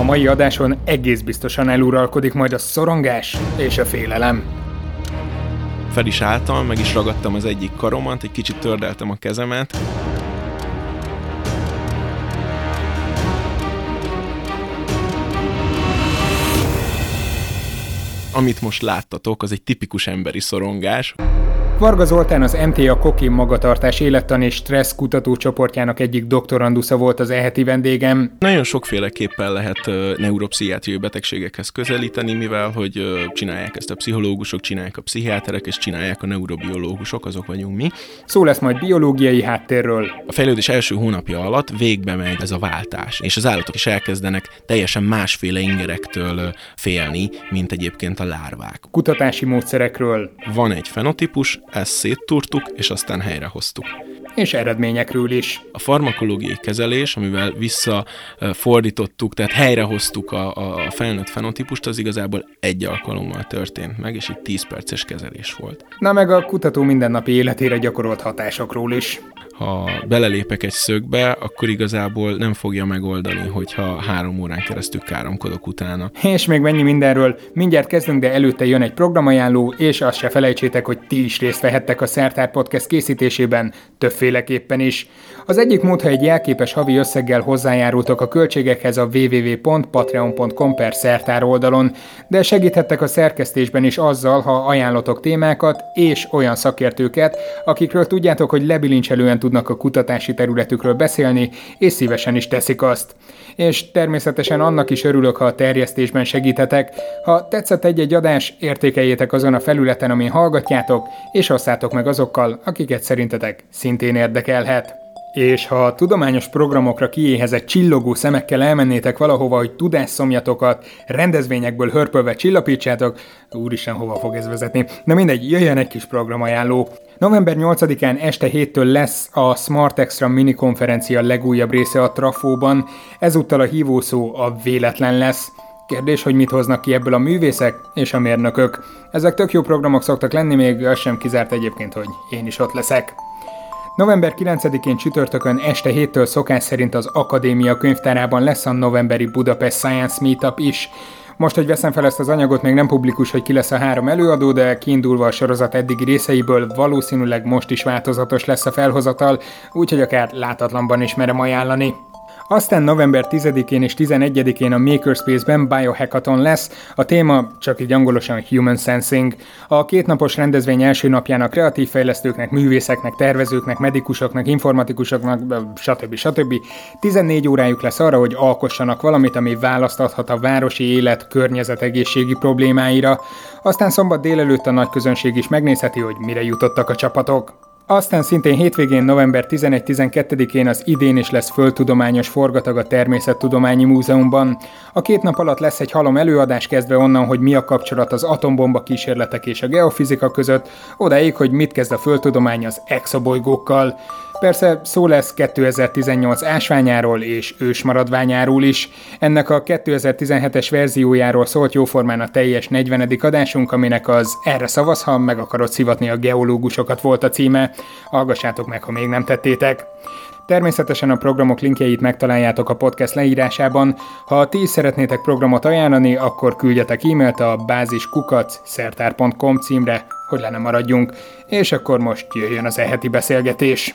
A mai adáson egész biztosan eluralkodik majd a szorongás és a félelem. Fel is álltam, meg is ragadtam az egyik karomat, egy kicsit tördeltem a kezemet. Amit most láttatok, az egy tipikus emberi szorongás. Varga Zoltán az MTA Kokin magatartás élettan és stressz kutatócsoportjának egyik doktorandusza volt az eheti vendégem. Nagyon sokféleképpen lehet neuropszichiátriai betegségekhez közelíteni, mivel hogy csinálják ezt a pszichológusok, csinálják a pszichiáterek, és csinálják a neurobiológusok, azok vagyunk mi. Szó lesz majd biológiai háttérről. A fejlődés első hónapja alatt végbe megy ez a váltás, és az állatok is elkezdenek teljesen másféle ingerektől félni, mint egyébként a lárvák. Kutatási módszerekről. Van egy fenotípus, ezt széttúrtuk, és aztán helyrehoztuk. És eredményekről is. A farmakológiai kezelés, amivel visszafordítottuk, tehát helyrehoztuk a, a felnőtt fenotípust, az igazából egy alkalommal történt meg, és itt 10 perces kezelés volt. Na meg a kutató mindennapi életére gyakorolt hatásokról is ha belelépek egy szögbe, akkor igazából nem fogja megoldani, hogyha három órán keresztül káromkodok utána. És még mennyi mindenről. Mindjárt kezdünk, de előtte jön egy programajánló, és azt se felejtsétek, hogy ti is részt vehettek a Szertár Podcast készítésében, többféleképpen is. Az egyik mód, ha egy jelképes havi összeggel hozzájárultok a költségekhez a www.patreon.com per szertár oldalon, de segíthettek a szerkesztésben is azzal, ha ajánlotok témákat és olyan szakértőket, akikről tudjátok, hogy lebilincselően tudnak a kutatási területükről beszélni, és szívesen is teszik azt. És természetesen annak is örülök, ha a terjesztésben segíthetek. Ha tetszett egy-egy adás, értékeljétek azon a felületen, amin hallgatjátok, és osszátok meg azokkal, akiket szerintetek szintén érdekelhet. És ha tudományos programokra kiéhezett csillogó szemekkel elmennétek valahova, hogy tudásszomjatokat rendezvényekből hörpölve csillapítsátok, úristen, hova fog ez vezetni? Na mindegy, jöjjön egy kis programajánló. November 8-án este 7-től lesz a Smart Extra mini konferencia legújabb része a Trafóban, ezúttal a hívószó a véletlen lesz. Kérdés, hogy mit hoznak ki ebből a művészek és a mérnökök. Ezek tök jó programok szoktak lenni, még az sem kizárt egyébként, hogy én is ott leszek. November 9-én csütörtökön este 7-től szokás szerint az Akadémia könyvtárában lesz a novemberi Budapest Science Meetup is. Most, hogy veszem fel ezt az anyagot, még nem publikus, hogy ki lesz a három előadó, de kiindulva a sorozat eddigi részeiből valószínűleg most is változatos lesz a felhozatal, úgyhogy akár látatlanban is merem ajánlani. Aztán november 10-én és 11-én a Makerspace-ben Biohackathon lesz, a téma csak így angolosan Human Sensing. A kétnapos rendezvény első napján a kreatív fejlesztőknek, művészeknek, tervezőknek, medikusoknak, informatikusoknak, stb. stb. 14 órájuk lesz arra, hogy alkossanak valamit, ami választ a városi élet környezetegészségi problémáira. Aztán szombat délelőtt a nagy közönség is megnézheti, hogy mire jutottak a csapatok. Aztán szintén hétvégén november 11-12-én az idén is lesz földtudományos forgatag a Természettudományi Múzeumban. A két nap alatt lesz egy halom előadás kezdve onnan, hogy mi a kapcsolat az atombomba kísérletek és a geofizika között, odáig, hogy mit kezd a földtudomány az exobolygókkal. Persze szó lesz 2018 ásványáról és ősmaradványáról is. Ennek a 2017-es verziójáról szólt jóformán a teljes 40. adásunk, aminek az Erre szavaz, ha meg akarod szivatni a geológusokat volt a címe. Hallgassátok meg, ha még nem tettétek. Természetesen a programok linkjeit megtaláljátok a podcast leírásában. Ha ti is szeretnétek programot ajánlani, akkor küldjetek e-mailt a báziskukac.szertár.com címre, hogy le ne maradjunk. És akkor most jöjjön az eheti beszélgetés.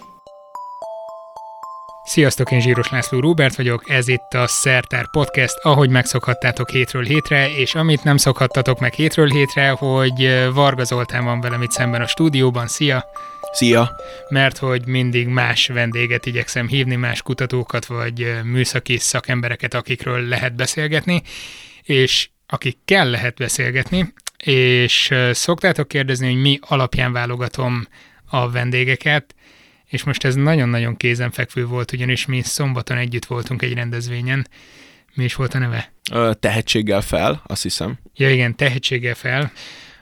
Sziasztok, én Zsíros László Róbert vagyok, ez itt a Szertár Podcast, ahogy megszokhattátok hétről hétre, és amit nem szokhattatok meg hétről hétre, hogy Varga Zoltán van velem itt szemben a stúdióban. Szia! Szia! Mert hogy mindig más vendéget igyekszem hívni, más kutatókat, vagy műszaki szakembereket, akikről lehet beszélgetni, és akikkel lehet beszélgetni, és szoktátok kérdezni, hogy mi alapján válogatom a vendégeket, és most ez nagyon-nagyon kézenfekvő volt, ugyanis mi szombaton együtt voltunk egy rendezvényen. Mi is volt a neve? Ö, tehetséggel fel, azt hiszem. Ja igen, tehetséggel fel.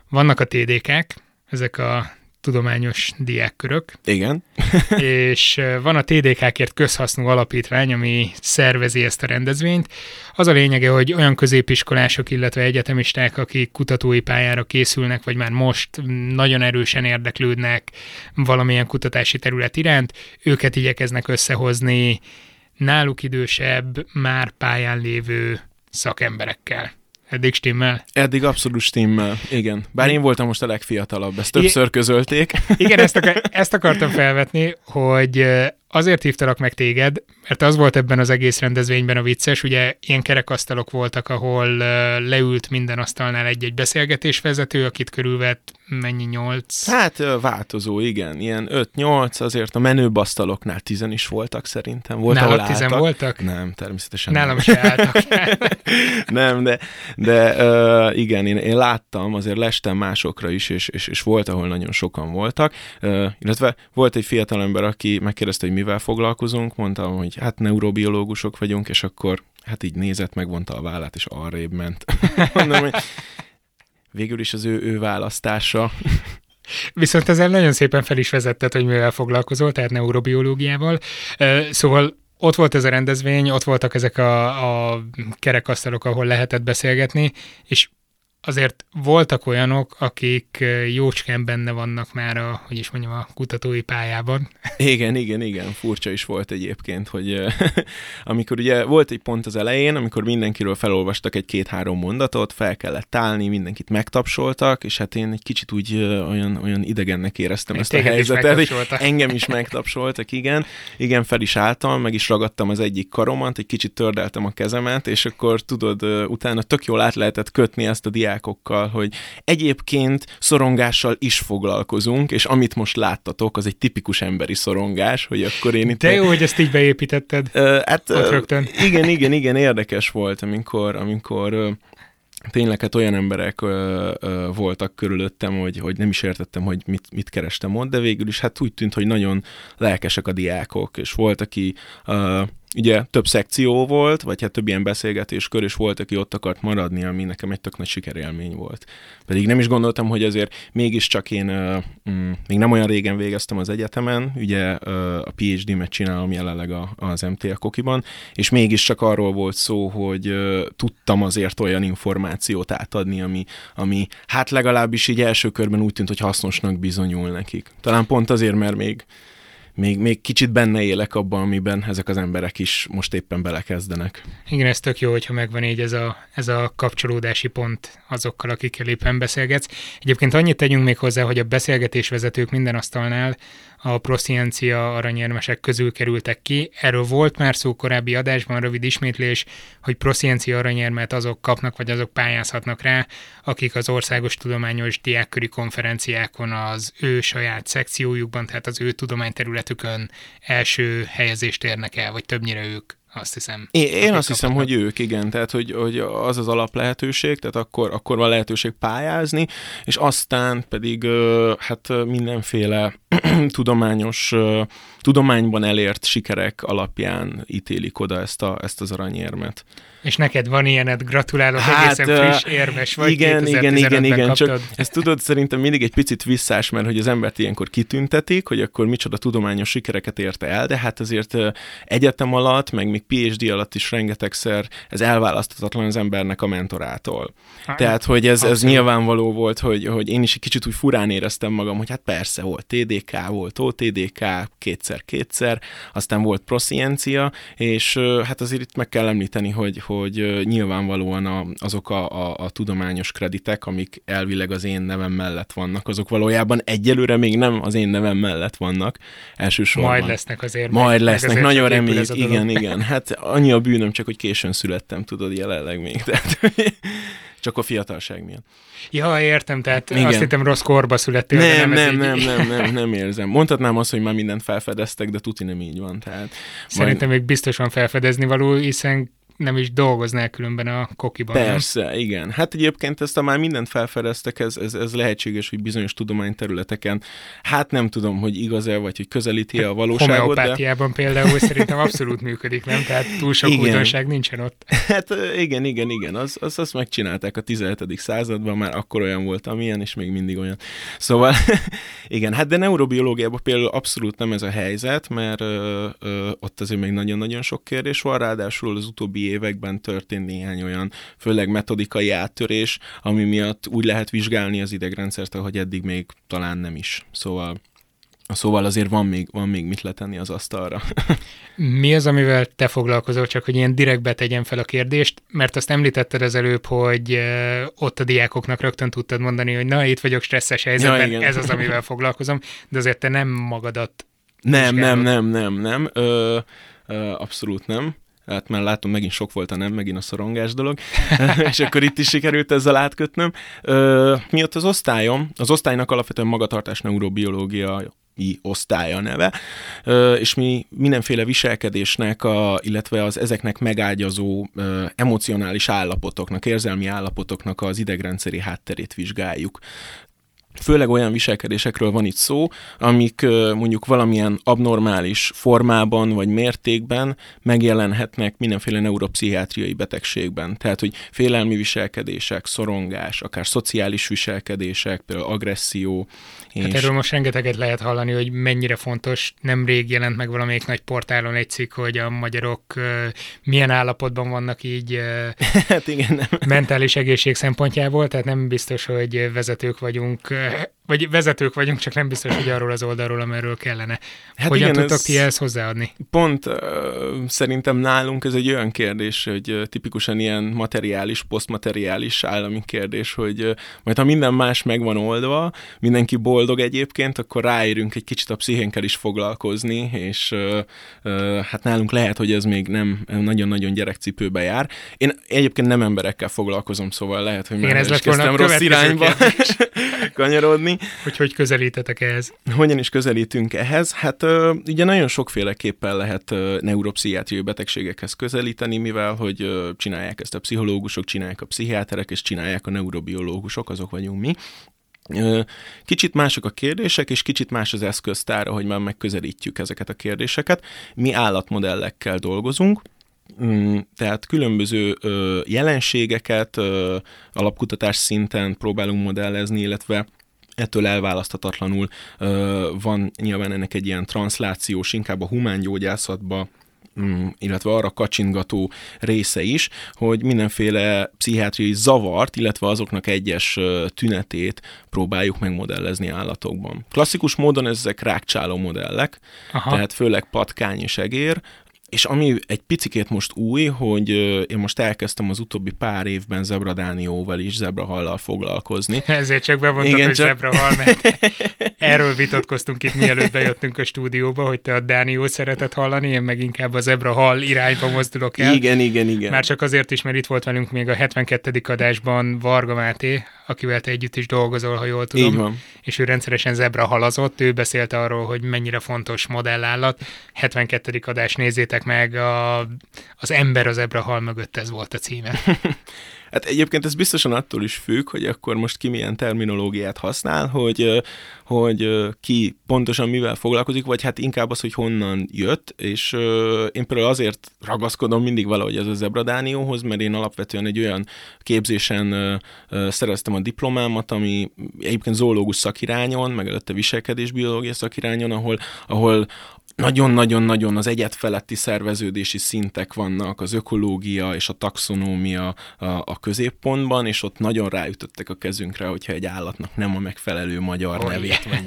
Vannak a TDK-k, ezek a tudományos diákkörök. Igen. és van a TDK-kért közhasznú alapítvány, ami szervezi ezt a rendezvényt. Az a lényege, hogy olyan középiskolások, illetve egyetemisták, akik kutatói pályára készülnek, vagy már most nagyon erősen érdeklődnek valamilyen kutatási terület iránt, őket igyekeznek összehozni náluk idősebb, már pályán lévő szakemberekkel. Eddig stimmel? Eddig abszolút stimmel, igen. Bár én voltam most a legfiatalabb, ezt többször közölték. Igen, ezt, akar, ezt akartam felvetni, hogy azért hívtalak meg téged, mert az volt ebben az egész rendezvényben a vicces, ugye ilyen kerekasztalok voltak, ahol leült minden asztalnál egy-egy beszélgetésvezető, akit körülvett mennyi, nyolc? Hát változó, igen, ilyen 5-8, azért a menőbb asztaloknál tizen is voltak szerintem. Volt, Nálad ahol tizen voltak? Nem, természetesen Nálam nem. se álltak. nem, de, de uh, igen, én, én láttam, azért lestem másokra is, és, és, és volt, ahol nagyon sokan voltak, uh, illetve volt egy fiatalember, aki megkérdezte, hogy mivel foglalkozunk, mondtam, hogy hát neurobiológusok vagyunk, és akkor hát így nézett, megvonta a vállát, és arrébb ment. Mondom, hogy végül is az ő, ő választása. Viszont ezzel nagyon szépen fel is vezetted, hogy mivel foglalkozol, tehát neurobiológiával. Szóval ott volt ez a rendezvény, ott voltak ezek a, a kerekasztalok, ahol lehetett beszélgetni, és azért voltak olyanok, akik jócskán benne vannak már a, hogy is mondjam, a kutatói pályában. Igen, igen, igen, furcsa is volt egyébként, hogy amikor ugye volt egy pont az elején, amikor mindenkiről felolvastak egy-két-három mondatot, fel kellett állni, mindenkit megtapsoltak, és hát én egy kicsit úgy olyan, olyan idegennek éreztem ezt a helyzetet, hogy engem is megtapsoltak, igen, igen, fel is álltam, meg is ragadtam az egyik karomat, egy kicsit tördeltem a kezemet, és akkor tudod, utána tök jól át lehetett kötni ezt a diák diákokkal, hogy egyébként szorongással is foglalkozunk, és amit most láttatok, az egy tipikus emberi szorongás, hogy akkor én itt... De jó, hogy ezt így beépítetted. Uh, hát, uh, rögtön. Igen, igen, igen, érdekes volt, amikor, amikor uh, tényleg hát olyan emberek ö, ö, voltak körülöttem, hogy, hogy nem is értettem, hogy mit, mit kerestem ott, de végül is hát úgy tűnt, hogy nagyon lelkesek a diákok, és volt, aki ö, ugye több szekció volt, vagy hát több ilyen beszélgetéskör, és volt, aki ott akart maradni, ami nekem egy tök nagy sikerélmény volt. Pedig nem is gondoltam, hogy azért mégiscsak én mm, még nem olyan régen végeztem az egyetemen, ugye a PhD-met csinálom jelenleg a, az MTA Kokiban, és mégiscsak arról volt szó, hogy tudtam azért olyan információt átadni, ami, ami hát legalábbis így első körben úgy tűnt, hogy hasznosnak bizonyul nekik. Talán pont azért, mert még még, még kicsit benne élek abban, amiben ezek az emberek is most éppen belekezdenek. Igen, ez tök jó, hogyha megvan így ez a, ez a kapcsolódási pont azokkal, akikkel éppen beszélgetsz. Egyébként annyit tegyünk még hozzá, hogy a beszélgetésvezetők minden asztalnál a prosziencia aranyérmesek közül kerültek ki. Erről volt már szó korábbi adásban, rövid ismétlés, hogy prosziencia aranyérmet azok kapnak, vagy azok pályázhatnak rá, akik az országos tudományos diákköri konferenciákon az ő saját szekciójukban, tehát az ő tudományterületükön első helyezést érnek el, vagy többnyire ők azt hiszem. Én, én azt hiszem, hogy ők, igen, tehát hogy, hogy az az alap lehetőség, tehát akkor, akkor van lehetőség pályázni, és aztán pedig hát mindenféle tudományos, tudományban elért sikerek alapján ítélik oda ezt, a, ezt az aranyérmet. És neked van ilyened, gratulálok, hát, egészen friss, érmes vagy. Igen, igen, igen, igen, kaptad. csak ezt tudod, szerintem mindig egy picit visszás, mert hogy az embert ilyenkor kitüntetik, hogy akkor micsoda tudományos sikereket érte el, de hát azért egyetem alatt, meg még PhD alatt is rengetegszer ez elválaszthatatlan az embernek a mentorától. Hát, Tehát, hogy ez, ez nyilvánvaló volt, hogy, hogy én is egy kicsit úgy furán éreztem magam, hogy hát persze, volt TDK, volt OTDK, kétszer-kétszer, aztán volt prosciencia, és hát azért itt meg kell említeni, hogy, hogy nyilvánvalóan a, azok a, a, a tudományos kreditek, amik elvileg az én nevem mellett vannak, azok valójában egyelőre még nem az én nevem mellett vannak elsősorban. Majd lesznek azért. Majd lesznek, azért nagyon reméljük. Igen, igen. Hát annyi a bűnöm, csak hogy későn születtem, tudod, jelenleg még. Tehát, csak a fiatalság miatt. Ja, értem, tehát Igen. azt hittem rossz korba születtél. Nem, nem, nem, nem, nem, nem, nem érzem. Mondhatnám azt, hogy már mindent felfedeztek, de tuti nem így van. Tehát Szerintem majd... még biztosan felfedezni való, hiszen nem is dolgoznál különben a kokiban. Persze, nem? igen. Hát egyébként ezt a már mindent felfedeztek, ez, ez, ez lehetséges, hogy bizonyos tudományterületeken, hát nem tudom, hogy igaz-e, vagy hogy közelíti a valóságot. Homeopátiában de... például szerintem abszolút működik, nem? Tehát túl sok igen. újdonság nincsen ott. Hát igen, igen, igen. Az, az, azt megcsinálták a 17. században, már akkor olyan volt, amilyen, és még mindig olyan. Szóval igen, hát de neurobiológiában például abszolút nem ez a helyzet, mert ö, ö, ott azért még nagyon-nagyon sok kérdés van, ráadásul az utóbbi években történt néhány olyan, főleg metodikai áttörés, ami miatt úgy lehet vizsgálni az idegrendszert, ahogy eddig még talán nem is. Szóval Szóval azért van még, van még mit letenni az asztalra. Mi az, amivel te foglalkozol, csak hogy ilyen direktbe tegyen fel a kérdést, mert azt említetted az előbb, hogy ott a diákoknak rögtön tudtad mondani, hogy na, itt vagyok stresszes helyzetben, ja, ez az, amivel foglalkozom, de azért te nem magadat nem, nem, nem, nem, nem, ö, ö, abszolút nem. Hát már látom, megint sok volt a nem, megint a szorongás dolog, és akkor itt is sikerült ezzel átkötnöm. Ö, miatt az osztályom, az osztálynak alapvetően magatartás neurobiológia osztálya neve, és mi mindenféle viselkedésnek, a, illetve az ezeknek megágyazó emocionális állapotoknak, érzelmi állapotoknak az idegrendszeri hátterét vizsgáljuk. Főleg olyan viselkedésekről van itt szó, amik mondjuk valamilyen abnormális formában vagy mértékben megjelenhetnek mindenféle neuropszichiátriai betegségben. Tehát, hogy félelmi viselkedések, szorongás, akár szociális viselkedések, például agresszió, és... Hát erről most rengeteget lehet hallani, hogy mennyire fontos. Nemrég jelent meg valamelyik nagy portálon egy cikk, hogy a magyarok uh, milyen állapotban vannak így uh, hát igen, nem. mentális egészség szempontjából, tehát nem biztos, hogy vezetők vagyunk vagy vezetők vagyunk, csak nem biztos, hogy arról az oldalról, amerről kellene. Hát Hogyan igen, tudtok ti ehhez hozzáadni? Pont uh, szerintem nálunk ez egy olyan kérdés, hogy uh, tipikusan ilyen materiális, posztmateriális állami kérdés, hogy uh, majd ha minden más meg van oldva, mindenki boldog egyébként, akkor ráérünk egy kicsit a pszichénkkel is foglalkozni, és uh, uh, hát nálunk lehet, hogy ez még nem nagyon-nagyon gyerekcipőbe jár. Én egyébként nem emberekkel foglalkozom, szóval lehet, hogy már is kezdtem rossz irányba kanyarodni, hogy hogy közelítetek ehhez? Hogyan is közelítünk ehhez? Hát ugye nagyon sokféleképpen lehet neuropszichiátriai betegségekhez közelíteni, mivel hogy csinálják ezt a pszichológusok, csinálják a pszichiáterek, és csinálják a neurobiológusok, azok vagyunk mi. Kicsit mások a kérdések, és kicsit más az eszköztára, hogy már megközelítjük ezeket a kérdéseket. Mi állatmodellekkel dolgozunk, mm, tehát különböző jelenségeket alapkutatás szinten próbálunk modellezni, illetve ettől elválaszthatatlanul van nyilván ennek egy ilyen translációs, inkább a humán gyógyászatba mm, illetve arra kacsingató része is, hogy mindenféle pszichiátriai zavart, illetve azoknak egyes tünetét próbáljuk megmodellezni állatokban. Klasszikus módon ezek rákcsáló modellek, Aha. tehát főleg patkány és egér, és ami egy picikét most új, hogy én most elkezdtem az utóbbi pár évben zebradánióval is, zebrahallal foglalkozni. Ezért csak bevontam, Igen, hogy csak... zebrahal, mert erről vitatkoztunk itt, mielőtt bejöttünk a stúdióba, hogy te a Dániót szereted hallani, én meg inkább a zebrahal irányba mozdulok el. Igen, igen, igen. Már csak azért is, mert itt volt velünk még a 72. adásban Varga Máté, akivel te együtt is dolgozol, ha jól tudom. Így van. És ő rendszeresen zebra halazott, ő beszélt arról, hogy mennyire fontos modellállat. 72. adás nézzétek meg, a, az ember az zebra hal mögött ez volt a címe. Hát egyébként ez biztosan attól is függ, hogy akkor most ki milyen terminológiát használ, hogy, hogy ki pontosan mivel foglalkozik, vagy hát inkább az, hogy honnan jött, és én például azért ragaszkodom mindig valahogy ez a zebradánióhoz, mert én alapvetően egy olyan képzésen szereztem a diplomámat, ami egyébként zoológus szakirányon, meg előtte viselkedésbiológia szakirányon, ahol, ahol nagyon-nagyon-nagyon az egyet feletti szerveződési szintek vannak, az ökológia és a taxonómia a, a középpontban, és ott nagyon ráütöttek a kezünkre, hogyha egy állatnak nem a megfelelő magyar oh, nevét vagy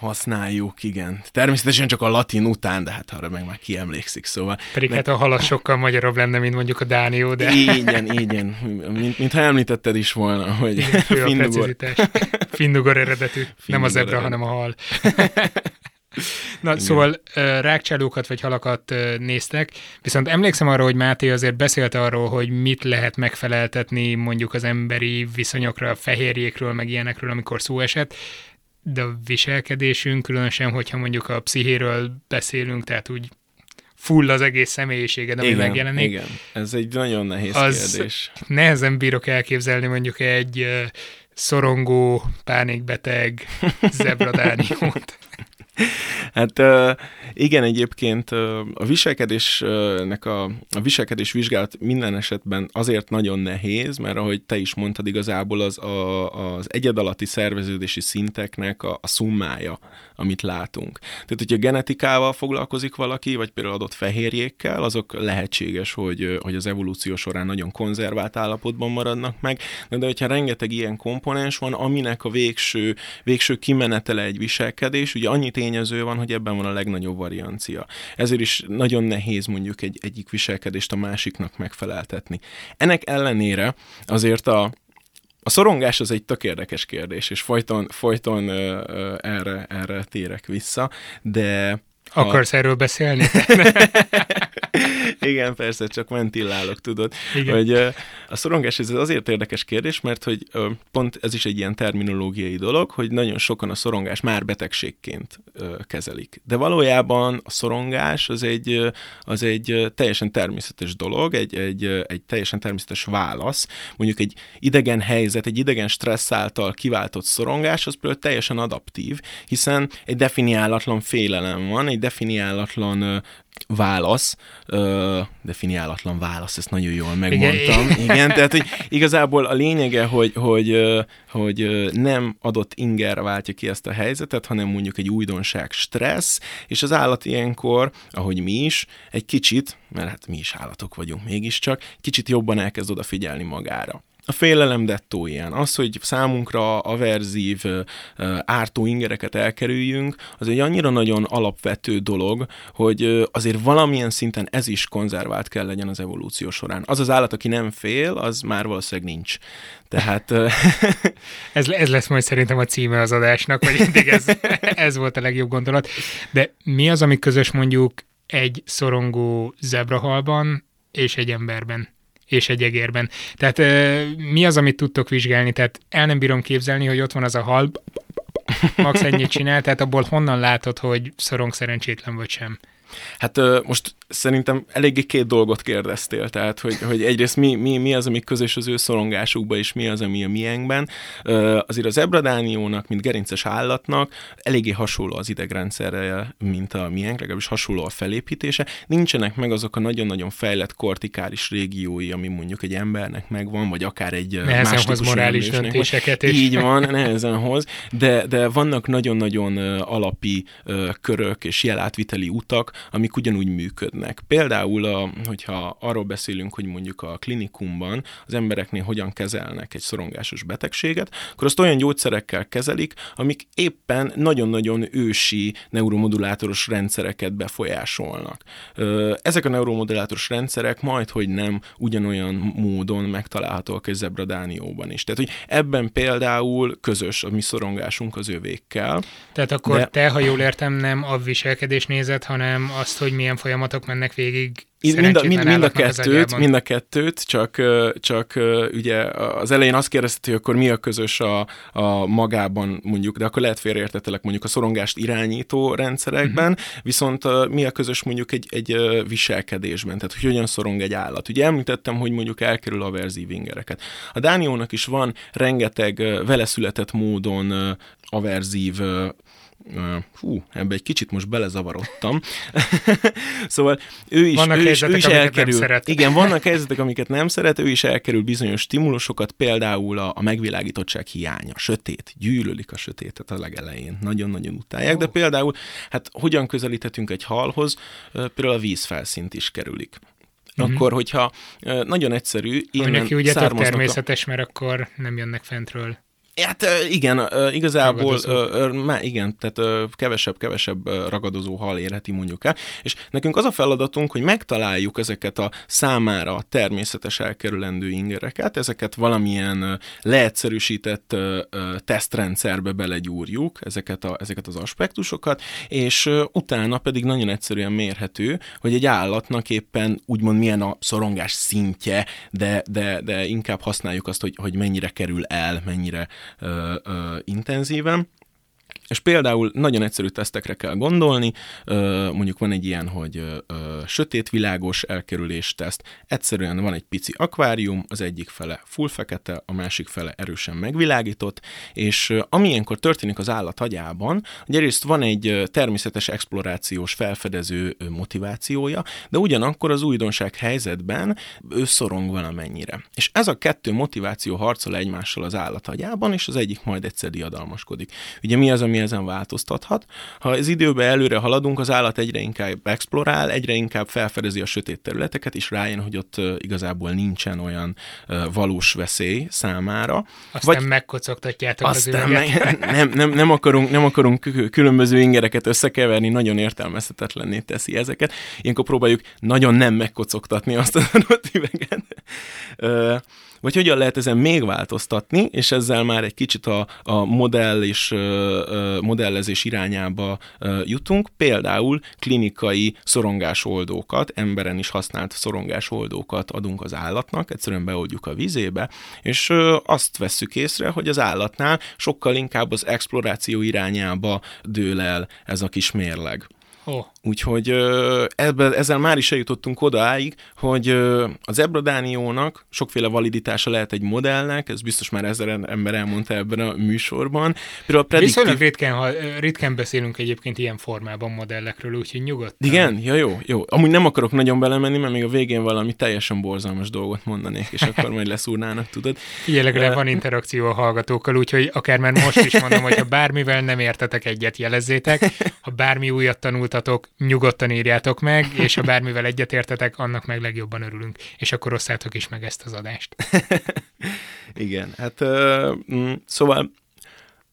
használjuk, igen. Természetesen csak a latin után, de hát arra meg már kiemlékszik, szóval. Pedig meg... hát a halat sokkal magyarobb lenne, mint mondjuk a Dánió, de... Igen, igen, mint, mintha említetted is volna, hogy igen, findugor. Findugor eredetű, Findugor nem a zebra, eredetű. hanem a hal. Na, Igen. szóval rákcsálókat vagy halakat néztek, viszont emlékszem arra, hogy Máté azért beszélt arról, hogy mit lehet megfeleltetni mondjuk az emberi viszonyokra, a fehérjékről, meg ilyenekről, amikor szó esett, de a viselkedésünk, különösen, hogyha mondjuk a pszichéről beszélünk, tehát úgy full az egész személyiséged, ami igen, megjelenik. Igen, ez egy nagyon nehéz az kérdés. Nehezen bírok elképzelni mondjuk egy szorongó, pánikbeteg zebradániót. Hát igen, egyébként a viselkedésnek a, a viselkedés vizsgálat minden esetben azért nagyon nehéz, mert ahogy te is mondtad, igazából az a, az egyedalatti szerveződési szinteknek a, a szummája, amit látunk. Tehát, hogyha genetikával foglalkozik valaki, vagy például adott fehérjékkel, azok lehetséges, hogy, hogy az evolúció során nagyon konzervált állapotban maradnak meg, de hogyha rengeteg ilyen komponens van, aminek a végső, végső kimenetele egy viselkedés, ugye annyit én tényező van, hogy ebben van a legnagyobb variancia. Ezért is nagyon nehéz mondjuk egy egyik viselkedést a másiknak megfeleltetni. Ennek ellenére azért a, a szorongás az egy tök érdekes kérdés, és folyton, folyton ö, ö, erre, erre térek vissza, de Akarsz a... erről beszélni? Igen, persze, csak ventillálok, tudod. Igen. Hogy a szorongás ez azért érdekes kérdés, mert hogy pont ez is egy ilyen terminológiai dolog, hogy nagyon sokan a szorongás már betegségként kezelik. De valójában a szorongás az egy, az egy teljesen természetes dolog, egy, egy, egy teljesen természetes válasz. Mondjuk egy idegen helyzet, egy idegen stressz által kiváltott szorongás, az például teljesen adaptív, hiszen egy definiálatlan félelem van, egy definiálatlan válasz, ö, definiálatlan válasz, ezt nagyon jól megmondtam. Igen, Igen tehát hogy igazából a lényege, hogy, hogy, hogy nem adott inger váltja ki ezt a helyzetet, hanem mondjuk egy újdonság stressz, és az állat ilyenkor, ahogy mi is, egy kicsit, mert hát mi is állatok vagyunk mégiscsak, kicsit jobban elkezd odafigyelni magára. A félelem dettó ilyen. Az, hogy számunkra averzív, ártó ingereket elkerüljünk, az egy annyira nagyon alapvető dolog, hogy azért valamilyen szinten ez is konzervált kell legyen az evolúció során. Az az állat, aki nem fél, az már valószínűleg nincs. Tehát... ez, ez lesz majd szerintem a címe az adásnak, vagy mindig ez, ez volt a legjobb gondolat. De mi az, ami közös mondjuk egy szorongó zebrahalban és egy emberben? És egy egérben. Tehát mi az, amit tudtok vizsgálni? Tehát el nem bírom képzelni, hogy ott van az a hal, max ennyit csinál, tehát abból honnan látod, hogy szorong szerencsétlen vagy sem? Hát most szerintem eléggé két dolgot kérdeztél, tehát hogy, hogy egyrészt mi, mi, mi az, ami közös az ő szorongásukban, és mi az, ami a miénkben. Azért az ebradániónak, mint gerinces állatnak eléggé hasonló az idegrendszerrel, mint a miénk, legalábbis hasonló a felépítése. Nincsenek meg azok a nagyon-nagyon fejlett kortikális régiói, ami mondjuk egy embernek megvan, vagy akár egy nehezen más hoz morális döntéseket is. Így van, nehezen hoz, de, de vannak nagyon-nagyon alapi körök és jelátviteli utak, amik ugyanúgy működnek. Például, a, hogyha arról beszélünk, hogy mondjuk a klinikumban az embereknél hogyan kezelnek egy szorongásos betegséget, akkor azt olyan gyógyszerekkel kezelik, amik éppen nagyon-nagyon ősi neuromodulátoros rendszereket befolyásolnak. Ezek a neuromodulátoros rendszerek majd, hogy nem ugyanolyan módon megtalálhatóak egy zebradánióban is. Tehát, hogy ebben például közös a mi szorongásunk az övékkel. Tehát akkor de... te, ha jól értem, nem a viselkedés nézet, hanem azt, hogy milyen folyamatok mennek végig mind a, mind, mind, a kettőt, mind a kettőt, csak, csak ugye az elején azt kérdezted, hogy akkor mi a közös a, a magában mondjuk, de akkor lehet félreértetelek mondjuk a szorongást irányító rendszerekben, uh-huh. viszont mi a közös mondjuk egy, egy viselkedésben, tehát hogy hogyan szorong egy állat. Ugye említettem, hogy mondjuk elkerül a verzív ingereket. A Dániónak is van rengeteg vele született módon averzív hú, ebbe egy kicsit most belezavarodtam. szóval ő is, vannak ő is, ő is elkerül. Igen, vannak helyzetek, amiket nem szeret, ő is elkerül bizonyos stimulusokat, például a, a megvilágítottság hiánya, sötét, gyűlölik a sötétet a legelején, nagyon-nagyon utálják, oh. de például, hát hogyan közelíthetünk egy halhoz, például a vízfelszínt is kerülik. Uh-huh. Akkor, hogyha nagyon egyszerű, innen neki ugye természetes, a... mert akkor nem jönnek fentről. Hát igen, igazából má, igen, tehát kevesebb-kevesebb ragadozó hal érheti mondjuk el, és nekünk az a feladatunk, hogy megtaláljuk ezeket a számára természetes elkerülendő ingereket, ezeket valamilyen leegyszerűsített tesztrendszerbe belegyúrjuk, ezeket, a, ezeket az aspektusokat, és utána pedig nagyon egyszerűen mérhető, hogy egy állatnak éppen úgymond milyen a szorongás szintje, de, de, de inkább használjuk azt, hogy, hogy mennyire kerül el, mennyire intenzíven. És például nagyon egyszerű tesztekre kell gondolni, mondjuk van egy ilyen, hogy sötét világos elkerülés teszt, egyszerűen van egy pici akvárium, az egyik fele full fekete, a másik fele erősen megvilágított, és ami ilyenkor történik az állat agyában, hogy egyrészt van egy természetes explorációs felfedező motivációja, de ugyanakkor az újdonság helyzetben ő szorong valamennyire. És ez a kettő motiváció harcol egymással az állat agyában, és az egyik majd egyszer diadalmaskodik. Ugye mi az, ami ezen változtathat. Ha az időben előre haladunk, az állat egyre inkább explorál, egyre inkább felfedezi a sötét területeket, és rájön, hogy ott igazából nincsen olyan valós veszély számára. Aztán Vagy megkocogtatjátok aztán az meg, nem, nem, nem, akarunk, nem akarunk különböző ingereket összekeverni, nagyon értelmezhetetlenné teszi ezeket. Ilyenkor próbáljuk nagyon nem megkocogtatni azt az adott üveget vagy hogyan lehet ezen még változtatni, és ezzel már egy kicsit a, a modell és modellezés irányába jutunk, például klinikai szorongásoldókat, emberen is használt szorongásoldókat adunk az állatnak, egyszerűen beoldjuk a vizébe, és azt vesszük észre, hogy az állatnál sokkal inkább az exploráció irányába dől el ez a kis mérleg. Oh. Úgyhogy ebbe, ezzel már is eljutottunk odaáig, hogy az ebradániónak sokféle validitása lehet egy modellnek, ez biztos már ezer ember elmondta ebben a műsorban. Például a prediktív... Viszonylag ritkán, ha, ritkán beszélünk egyébként ilyen formában modellekről, úgyhogy nyugodtan. Igen? Ja, jó, jó. Amúgy nem akarok nagyon belemenni, mert még a végén valami teljesen borzalmas dolgot mondanék, és akkor majd leszúrnának, tudod. Figyelj, legalább van interakció a hallgatókkal, úgyhogy akár már most is mondom, hogy ha bármivel nem értetek egyet, jelezzétek. Ha bármi újat tanultatok, nyugodtan írjátok meg, és ha bármivel egyetértetek, annak meg legjobban örülünk, és akkor osszátok is meg ezt az adást. Igen, hát uh, szóval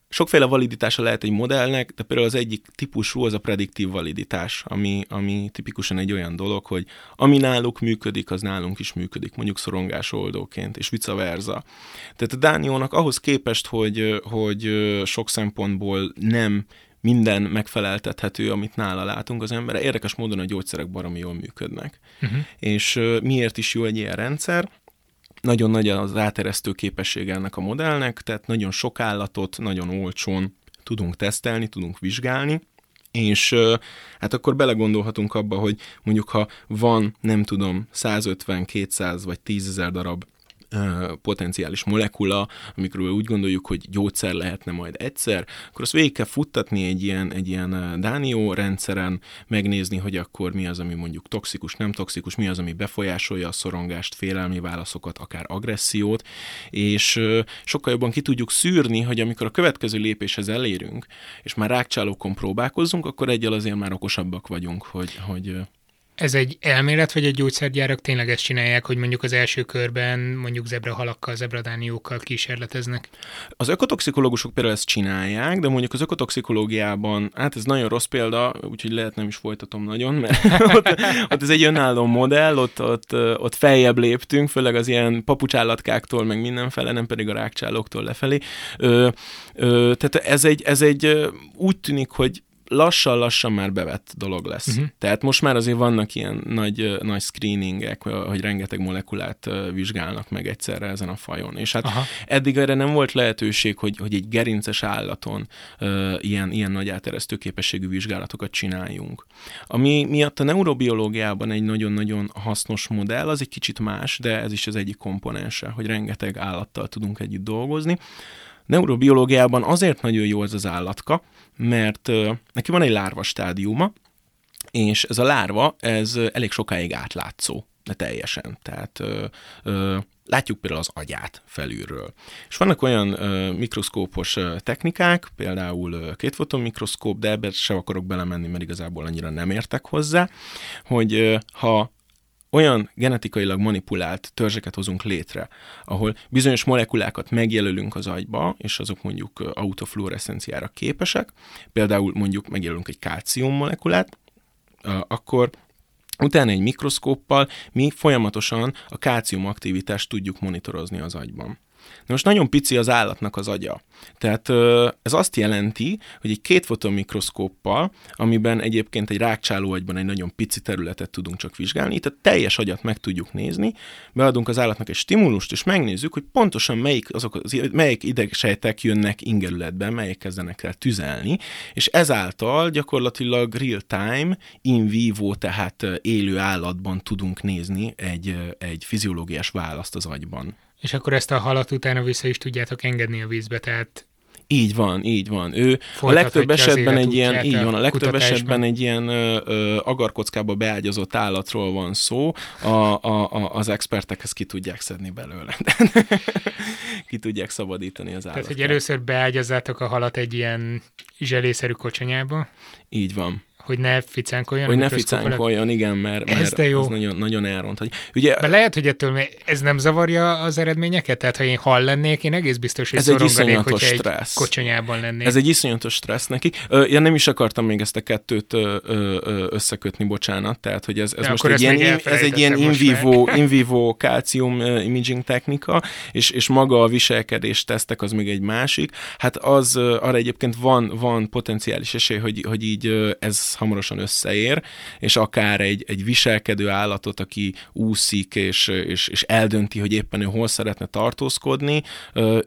Sokféle validitása lehet egy modellnek, de például az egyik típusú az a prediktív validitás, ami, ami tipikusan egy olyan dolog, hogy ami náluk működik, az nálunk is működik, mondjuk szorongás oldóként, és vice versa. Tehát a Dániónak ahhoz képest, hogy, hogy sok szempontból nem minden megfeleltethető, amit nála látunk az emberre. Érdekes módon a gyógyszerek baromi jól működnek. Uh-huh. És miért is jó egy ilyen rendszer? Nagyon nagy az áteresztő képessége ennek a modellnek, tehát nagyon sok állatot, nagyon olcsón tudunk tesztelni, tudunk vizsgálni, és hát akkor belegondolhatunk abba, hogy mondjuk ha van, nem tudom, 150, 200 vagy 10 ezer darab potenciális molekula, amikről úgy gondoljuk, hogy gyógyszer lehetne majd egyszer, akkor azt végig kell futtatni egy ilyen, egy ilyen Dánió rendszeren, megnézni, hogy akkor mi az, ami mondjuk toxikus, nem toxikus, mi az, ami befolyásolja a szorongást, félelmi válaszokat, akár agressziót, és sokkal jobban ki tudjuk szűrni, hogy amikor a következő lépéshez elérünk, és már rákcsálókon próbálkozzunk, akkor egyel azért már okosabbak vagyunk, hogy, hogy ez egy elmélet, vagy egy gyógyszergyárak tényleg ezt csinálják, hogy mondjuk az első körben mondjuk zebrahalakkal, zebradániókkal kísérleteznek? Az ökotoxikológusok például ezt csinálják, de mondjuk az ökotoxikológiában, hát ez nagyon rossz példa, úgyhogy lehet nem is folytatom nagyon, mert ott, ott ez egy önálló modell, ott, ott, ott feljebb léptünk, főleg az ilyen papucsállatkáktól, meg mindenfele, nem pedig a rákcsálóktól lefelé. Ö, ö, tehát ez egy, ez egy úgy tűnik, hogy lassan-lassan már bevett dolog lesz. Uh-huh. Tehát most már azért vannak ilyen nagy, nagy screeningek, hogy rengeteg molekulát vizsgálnak meg egyszerre ezen a fajon. És hát Aha. eddig erre nem volt lehetőség, hogy, hogy egy gerinces állaton uh, ilyen, ilyen nagy áteresztő képességű vizsgálatokat csináljunk. Ami miatt a neurobiológiában egy nagyon-nagyon hasznos modell, az egy kicsit más, de ez is az egyik komponense, hogy rengeteg állattal tudunk együtt dolgozni. Neurobiológiában azért nagyon jó ez az állatka, mert neki van egy lárva stádiuma, és ez a lárva, ez elég sokáig átlátszó, de teljesen. Tehát ö, ö, látjuk például az agyát felülről. És vannak olyan ö, mikroszkópos ö, technikák, például ö, kétfotomikroszkóp, de ebbe sem akarok belemenni, mert igazából annyira nem értek hozzá, hogy ö, ha olyan genetikailag manipulált törzseket hozunk létre, ahol bizonyos molekulákat megjelölünk az agyba, és azok mondjuk autofluorescenciára képesek, például mondjuk megjelölünk egy kálcium molekulát, akkor utána egy mikroszkóppal mi folyamatosan a kálcium aktivitást tudjuk monitorozni az agyban. Na most nagyon pici az állatnak az agya. Tehát ez azt jelenti, hogy egy két fotomikroszkóppal, amiben egyébként egy rákcsáló agyban egy nagyon pici területet tudunk csak vizsgálni, itt a teljes agyat meg tudjuk nézni, beadunk az állatnak egy stimulust, és megnézzük, hogy pontosan melyik, azok az, melyik idegsejtek jönnek ingerületben, melyik kezdenek el tüzelni, és ezáltal gyakorlatilag real-time, in vivo, tehát élő állatban tudunk nézni egy, egy fiziológiás választ az agyban. És akkor ezt a halat utána vissza is tudjátok engedni a vízbe, tehát Így van, így van. Ő a legtöbb esetben egy ilyen, így van, a legtöbb esetben egy ilyen ö, ö, agarkockába beágyazott állatról van szó, a, a, a, az expertek ki tudják szedni belőle. ki tudják szabadítani az állatot. Tehát, hogy először beágyazzátok a halat egy ilyen zselészerű kocsonyába. Így van hogy ne ficánkoljon. Hogy ne ficánkoljon, igen, mert, mert ez de jó. az nagyon, nagyon elront. Hogy, ugye, De lehet, hogy ettől ez nem zavarja az eredményeket? Tehát, ha én hal lennék, én egész biztos, hogy ez egy iszonyatos stressz. egy kocsonyában lennék. Ez egy iszonyatos stressz neki. Én nem is akartam még ezt a kettőt összekötni, bocsánat. Tehát, hogy ez, ez most egy ilyen, ez egy ilyen in vivo, in vivo calcium imaging technika, és, és maga a viselkedés tesztek az még egy másik. Hát az arra egyébként van, van potenciális esély, hogy, hogy így ez hamarosan összeér, és akár egy, egy viselkedő állatot, aki úszik, és, és, és eldönti, hogy éppen ő hol szeretne tartózkodni,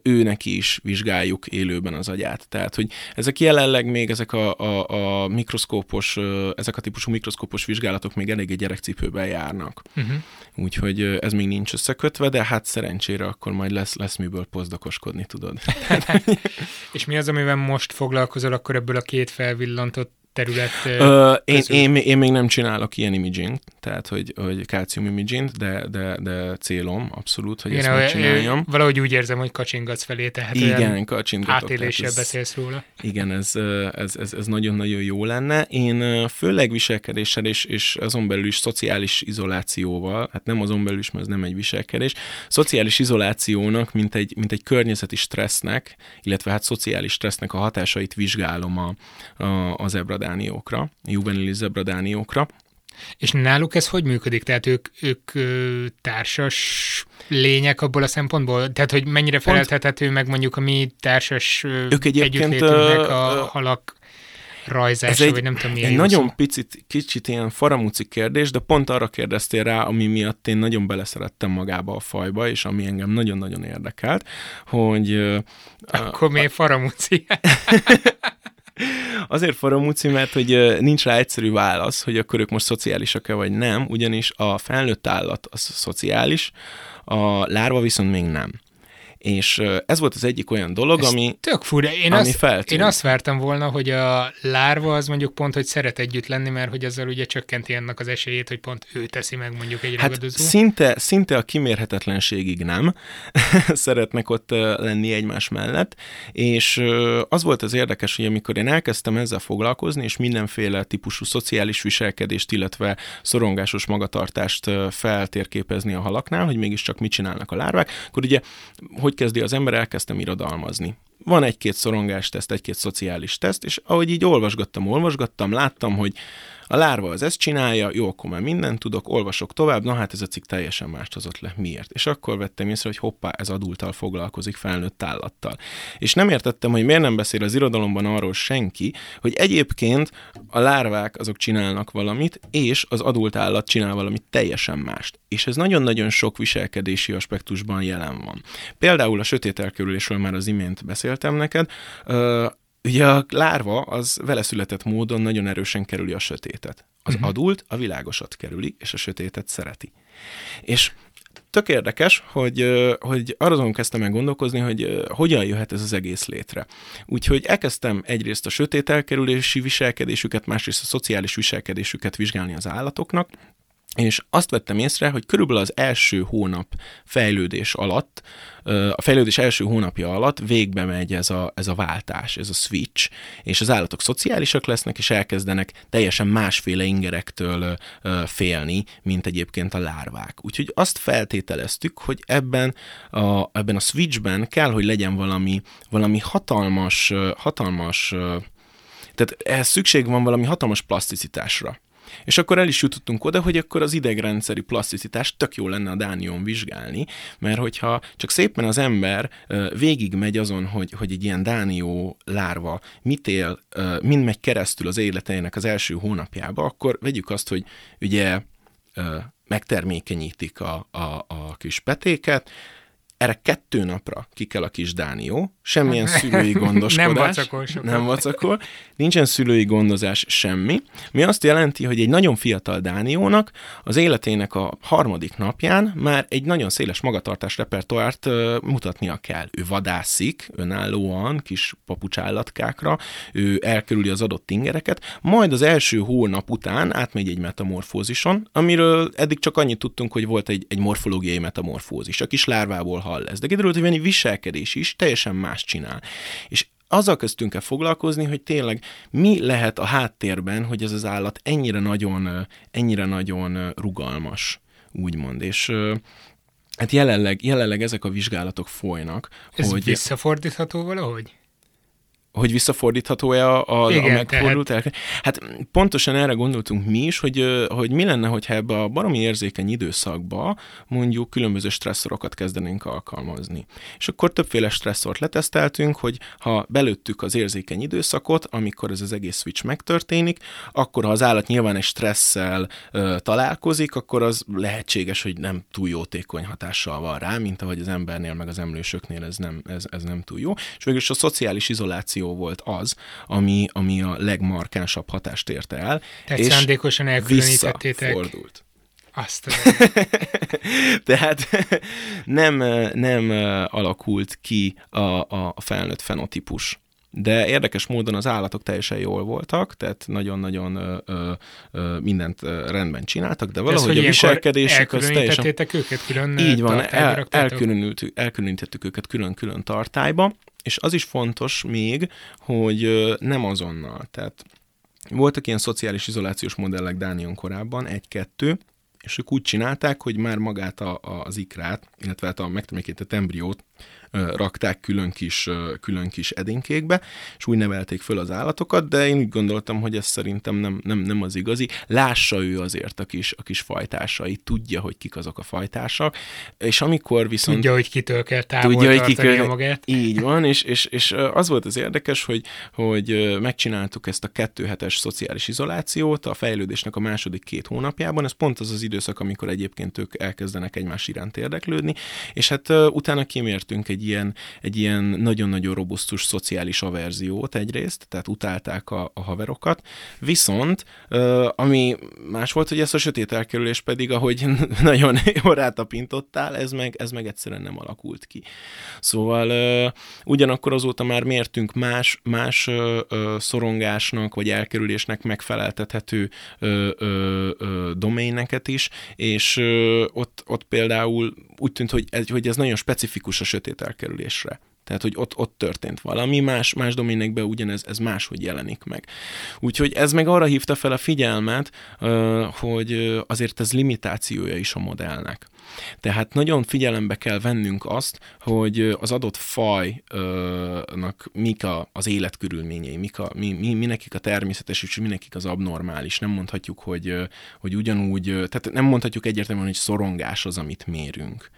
ő neki is vizsgáljuk élőben az agyát. Tehát, hogy ezek jelenleg még ezek a, a, a mikroszkópos, ezek a típusú mikroszkópos vizsgálatok még eléggé gyerekcipőben járnak. Uh-huh. Úgyhogy ez még nincs összekötve, de hát szerencsére akkor majd lesz, lesz miből pozdakoskodni, tudod. és mi az, amivel most foglalkozol akkor ebből a két felvillantott terület Ö, én, én, én, még nem csinálok ilyen imaging, tehát hogy, hogy calcium imaging, de, de, de célom abszolút, hogy Igen, ezt megcsináljam. Valahogy úgy érzem, hogy kacsingatsz felé, tehát Igen, kacsingatok. Átéléssel ez, beszélsz róla. Igen, ez, ez, ez, ez nagyon-nagyon jó lenne. Én főleg viselkedéssel és, és azon belül is szociális izolációval, hát nem azon belül is, mert ez nem egy viselkedés, szociális izolációnak, mint egy, mint egy környezeti stressznek, illetve hát szociális stressznek a hatásait vizsgálom a, a, az ebra zebradániókra, juvenili zebradániókra. És náluk ez hogy működik? Tehát ők, ők társas lények abból a szempontból? Tehát, hogy mennyire feleltethető meg mondjuk a mi társas ők együttlétünknek a halak rajzása, ez egy, vagy nem tudom milyen egy nagyon szó. picit, kicsit ilyen faramúci kérdés, de pont arra kérdeztél rá, ami miatt én nagyon beleszerettem magába a fajba, és ami engem nagyon-nagyon érdekelt, hogy... Akkor uh, miért faramúci? Azért faramúci, mert hogy nincs rá egyszerű válasz, hogy akkor ők most szociálisak-e vagy nem, ugyanis a felnőtt állat az szociális, a lárva viszont még nem. És ez volt az egyik olyan dolog, ez ami Tök fura. Én, ami azt, én azt vártam volna, hogy a lárva az mondjuk pont, hogy szeret együtt lenni, mert hogy ezzel ugye csökkenti annak az esélyét, hogy pont ő teszi meg mondjuk egy hát ragadozó. Szinte, szinte a kimérhetetlenségig nem szeretnek ott lenni egymás mellett, és az volt az érdekes, hogy amikor én elkezdtem ezzel foglalkozni, és mindenféle típusú szociális viselkedést, illetve szorongásos magatartást feltérképezni a halaknál, hogy mégiscsak mit csinálnak a lárvák, akkor ugye, hogy hogy kezdi az ember, elkezdtem irodalmazni. Van egy-két szorongás teszt, egy-két szociális teszt, és ahogy így olvasgattam, olvasgattam, láttam, hogy a lárva az ezt csinálja, jó, akkor már mindent tudok, olvasok tovább, na hát ez a cikk teljesen mást hozott le. Miért? És akkor vettem észre, hogy hoppá, ez adultal foglalkozik, felnőtt állattal. És nem értettem, hogy miért nem beszél az irodalomban arról senki, hogy egyébként a lárvák azok csinálnak valamit, és az adult állat csinál valamit teljesen mást. És ez nagyon-nagyon sok viselkedési aspektusban jelen van. Például a sötét elkerülésről már az imént beszéltem neked, Ugye a lárva az vele született módon nagyon erősen kerüli a sötétet. Az uh-huh. adult a világosat kerüli, és a sötétet szereti. És tök érdekes, hogy, hogy arra kezdtem el gondolkozni, hogy hogyan jöhet ez az egész létre. Úgyhogy elkezdtem egyrészt a sötét elkerülési viselkedésüket, másrészt a szociális viselkedésüket vizsgálni az állatoknak, és azt vettem észre, hogy körülbelül az első hónap fejlődés alatt, a fejlődés első hónapja alatt végbe megy ez a, ez a váltás, ez a switch, és az állatok szociálisak lesznek, és elkezdenek teljesen másféle ingerektől félni, mint egyébként a lárvák. Úgyhogy azt feltételeztük, hogy ebben a, ebben a switchben kell, hogy legyen valami, valami hatalmas, hatalmas, tehát ehhez szükség van valami hatalmas plaszticitásra. És akkor el is jutottunk oda, hogy akkor az idegrendszeri plaszticitást tök jó lenne a Dánion vizsgálni, mert hogyha csak szépen az ember végig megy azon, hogy, hogy egy ilyen Dánió lárva mit él, mind megy keresztül az életeinek az első hónapjába, akkor vegyük azt, hogy ugye megtermékenyítik a, a, a kis petéket, erre kettő napra ki kell a kis Dánió, semmilyen szülői gondoskodás. nem vacakol sokat. Nem vacakol, nincsen szülői gondozás, semmi. Mi azt jelenti, hogy egy nagyon fiatal Dániónak az életének a harmadik napján már egy nagyon széles magatartás repertoárt uh, mutatnia kell. Ő vadászik önállóan kis papucsállatkákra, ő elkerüli az adott ingereket, majd az első hónap után átmegy egy metamorfózison, amiről eddig csak annyit tudtunk, hogy volt egy, egy morfológiai metamorfózis. A kis lárvából hall ez. De kiderült, hogy egy viselkedés is teljesen más csinál. És azzal köztünk el foglalkozni, hogy tényleg mi lehet a háttérben, hogy ez az állat ennyire nagyon, ennyire nagyon rugalmas, úgymond. És hát jelenleg, jelenleg ezek a vizsgálatok folynak. Ez hogy visszafordítható valahogy? Hogy visszafordítható-e a, a, Igen, a megfordult tehát... el? Hát pontosan erre gondoltunk mi is, hogy, hogy mi lenne, hogyha ebbe a baromi érzékeny időszakba mondjuk különböző stresszorokat kezdenénk alkalmazni. És akkor többféle stresszort leteszteltünk, hogy ha belőttük az érzékeny időszakot, amikor ez az egész switch megtörténik, akkor ha az állat nyilván egy stresszel ö, találkozik, akkor az lehetséges, hogy nem túl jótékony hatással van rá, mint ahogy az embernél, meg az emlősöknél ez nem, ez, ez nem túl jó. És végülis a szociális izoláció reakció volt az, ami, ami a legmarkánsabb hatást érte el. Tehát és szándékosan elkülönítettétek. Fordult. Azt Tehát nem, nem alakult ki a, a felnőtt fenotípus de érdekes módon az állatok teljesen jól voltak, tehát nagyon-nagyon mindent rendben csináltak, de valahogy de a viselkedésük az teljesen... őket külön Így van, el, elkülönítettük őket külön-külön tartályba, és az is fontos még, hogy nem azonnal, tehát voltak ilyen szociális izolációs modellek Dánion korábban, egy-kettő, és ők úgy csinálták, hogy már magát a, a, az ikrát, illetve hát a megtermékétett embriót rakták külön kis, külön kis edinkékbe, és úgy nevelték föl az állatokat, de én úgy gondoltam, hogy ez szerintem nem, nem, nem az igazi. Lássa ő azért a kis, a kis fajtásait, tudja, hogy kik azok a fajtársak, és amikor viszont... Tudja, hogy kitől kell távol tudja, hogy kitől, magát. Így van, és, és, és az volt az érdekes, hogy, hogy megcsináltuk ezt a kettő hetes szociális izolációt a fejlődésnek a második két hónapjában, ez pont az az időszak, amikor egyébként ők elkezdenek egymás iránt érdeklődni, és hát utána kimértünk egy egy ilyen, egy ilyen nagyon-nagyon robusztus szociális averziót egyrészt, tehát utálták a, a haverokat, viszont ami más volt, hogy ezt a sötét elkerülés pedig, ahogy nagyon jól rátapintottál, ez meg, ez meg egyszerűen nem alakult ki. Szóval ugyanakkor azóta már mértünk más, más szorongásnak vagy elkerülésnek megfeleltethető doméneket is, és ott, ott például úgy tűnt, hogy ez, hogy ez nagyon specifikus a sötét elkerülésre. Tehát, hogy ott, ott történt valami, más, más doménekben ugyanez ez máshogy jelenik meg. Úgyhogy ez meg arra hívta fel a figyelmet, hogy azért ez limitációja is a modellnek. Tehát nagyon figyelembe kell vennünk azt, hogy az adott fajnak mik a, az életkörülményei, mik a, mi, mi, mi nekik a természetes, és mi nekik az abnormális. Nem mondhatjuk, hogy, hogy ugyanúgy, tehát nem mondhatjuk egyértelműen, hogy szorongás az, amit mérünk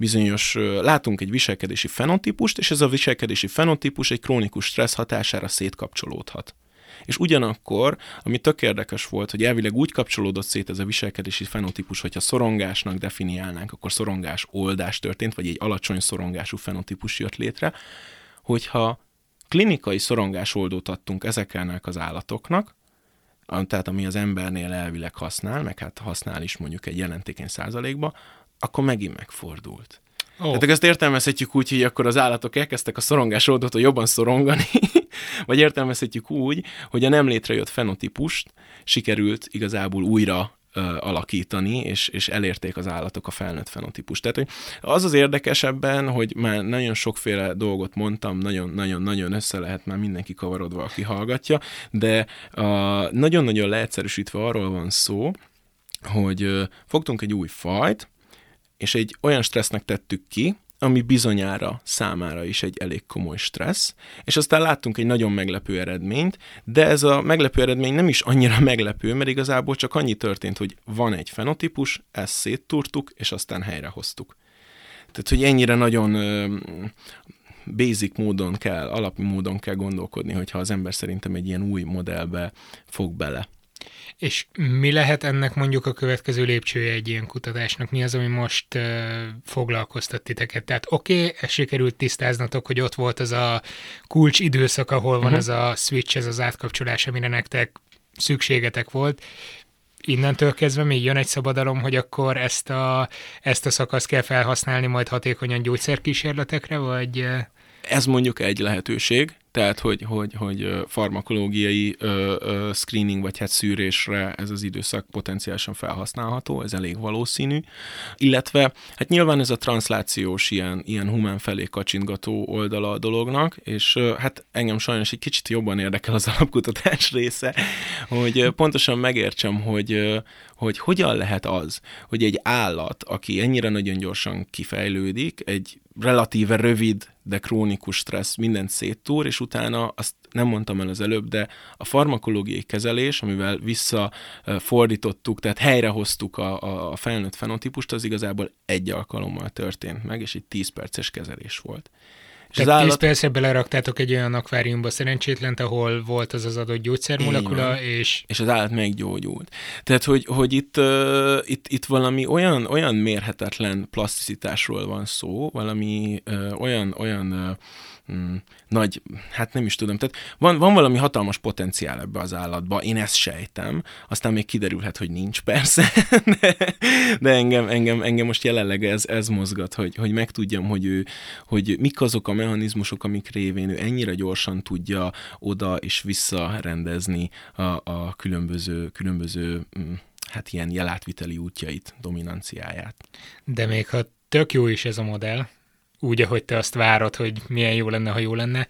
bizonyos, látunk egy viselkedési fenotípust, és ez a viselkedési fenotípus egy krónikus stressz hatására szétkapcsolódhat. És ugyanakkor, ami tök érdekes volt, hogy elvileg úgy kapcsolódott szét ez a viselkedési fenotípus, hogyha szorongásnak definiálnánk, akkor szorongás oldás történt, vagy egy alacsony szorongású fenotípus jött létre, hogyha klinikai szorongás oldót adtunk ezeknek az állatoknak, tehát ami az embernél elvileg használ, meg hát használ is mondjuk egy jelentékeny százalékba, akkor megint megfordult. Oh. Tehát ezt értelmezhetjük úgy, hogy akkor az állatok elkezdtek a szorongás oldótól jobban szorongani, vagy értelmezhetjük úgy, hogy a nem létrejött fenotípust sikerült igazából újra ö, alakítani, és, és elérték az állatok a felnőtt fenotípust. Tehát hogy az az érdekesebben, hogy már nagyon sokféle dolgot mondtam, nagyon-nagyon-nagyon össze lehet már mindenki kavarodva, aki hallgatja, de nagyon-nagyon leegyszerűsítve arról van szó, hogy ö, fogtunk egy új fajt, és egy olyan stressznek tettük ki, ami bizonyára számára is egy elég komoly stressz, és aztán láttunk egy nagyon meglepő eredményt, de ez a meglepő eredmény nem is annyira meglepő, mert igazából csak annyi történt, hogy van egy fenotípus, ezt széttúrtuk, és aztán helyrehoztuk. Tehát, hogy ennyire nagyon basic módon kell, alapi módon kell gondolkodni, hogyha az ember szerintem egy ilyen új modellbe fog bele. És mi lehet ennek mondjuk a következő lépcsője egy ilyen kutatásnak? Mi az, ami most uh, foglalkoztat titeket? Tehát oké, okay, ez sikerült tisztáznatok, hogy ott volt az a kulcs időszak, ahol van uh-huh. ez a switch, ez az átkapcsolás, amire nektek szükségetek volt. Innentől kezdve még jön egy szabadalom, hogy akkor ezt a, ezt a szakaszt kell felhasználni majd hatékonyan gyógyszerkísérletekre, vagy... Ez mondjuk egy lehetőség, tehát hogy, hogy, hogy farmakológiai ö, ö, screening vagy hát szűrésre ez az időszak potenciálisan felhasználható, ez elég valószínű, illetve hát nyilván ez a translációs ilyen, ilyen humán felé kacsintgató oldala a dolognak, és hát engem sajnos egy kicsit jobban érdekel az alapkutatás része, hogy pontosan megértsem, hogy, hogy hogyan lehet az, hogy egy állat, aki ennyire nagyon gyorsan kifejlődik, egy relatíve rövid, de krónikus stressz mindent széttúr, és utána, azt nem mondtam el az előbb, de a farmakológiai kezelés, amivel visszafordítottuk, tehát helyrehoztuk a, a felnőtt fenotípust, az igazából egy alkalommal történt meg, és egy 10 perces kezelés volt. És Tehát az állat... 10 percre beleraktátok egy olyan akváriumba szerencsétlent, ahol volt az az adott gyógyszermolekula, és... És az állat meggyógyult. Tehát, hogy, hogy itt, uh, itt, itt valami olyan, olyan mérhetetlen plaszticitásról van szó, valami uh, olyan, olyan uh, mm, nagy, hát nem is tudom, tehát van, van valami hatalmas potenciál ebbe az állatba, én ezt sejtem, aztán még kiderülhet, hogy nincs persze, de, de engem, engem, engem most jelenleg ez, ez mozgat, hogy, hogy megtudjam, hogy ő, hogy mik azok a mechanizmusok, amik révén ő ennyire gyorsan tudja oda és vissza rendezni a, a különböző, különböző mm, hát ilyen jelátviteli útjait, dominanciáját. De még ha tök jó is ez a modell, úgy, ahogy te azt várod, hogy milyen jó lenne, ha jó lenne.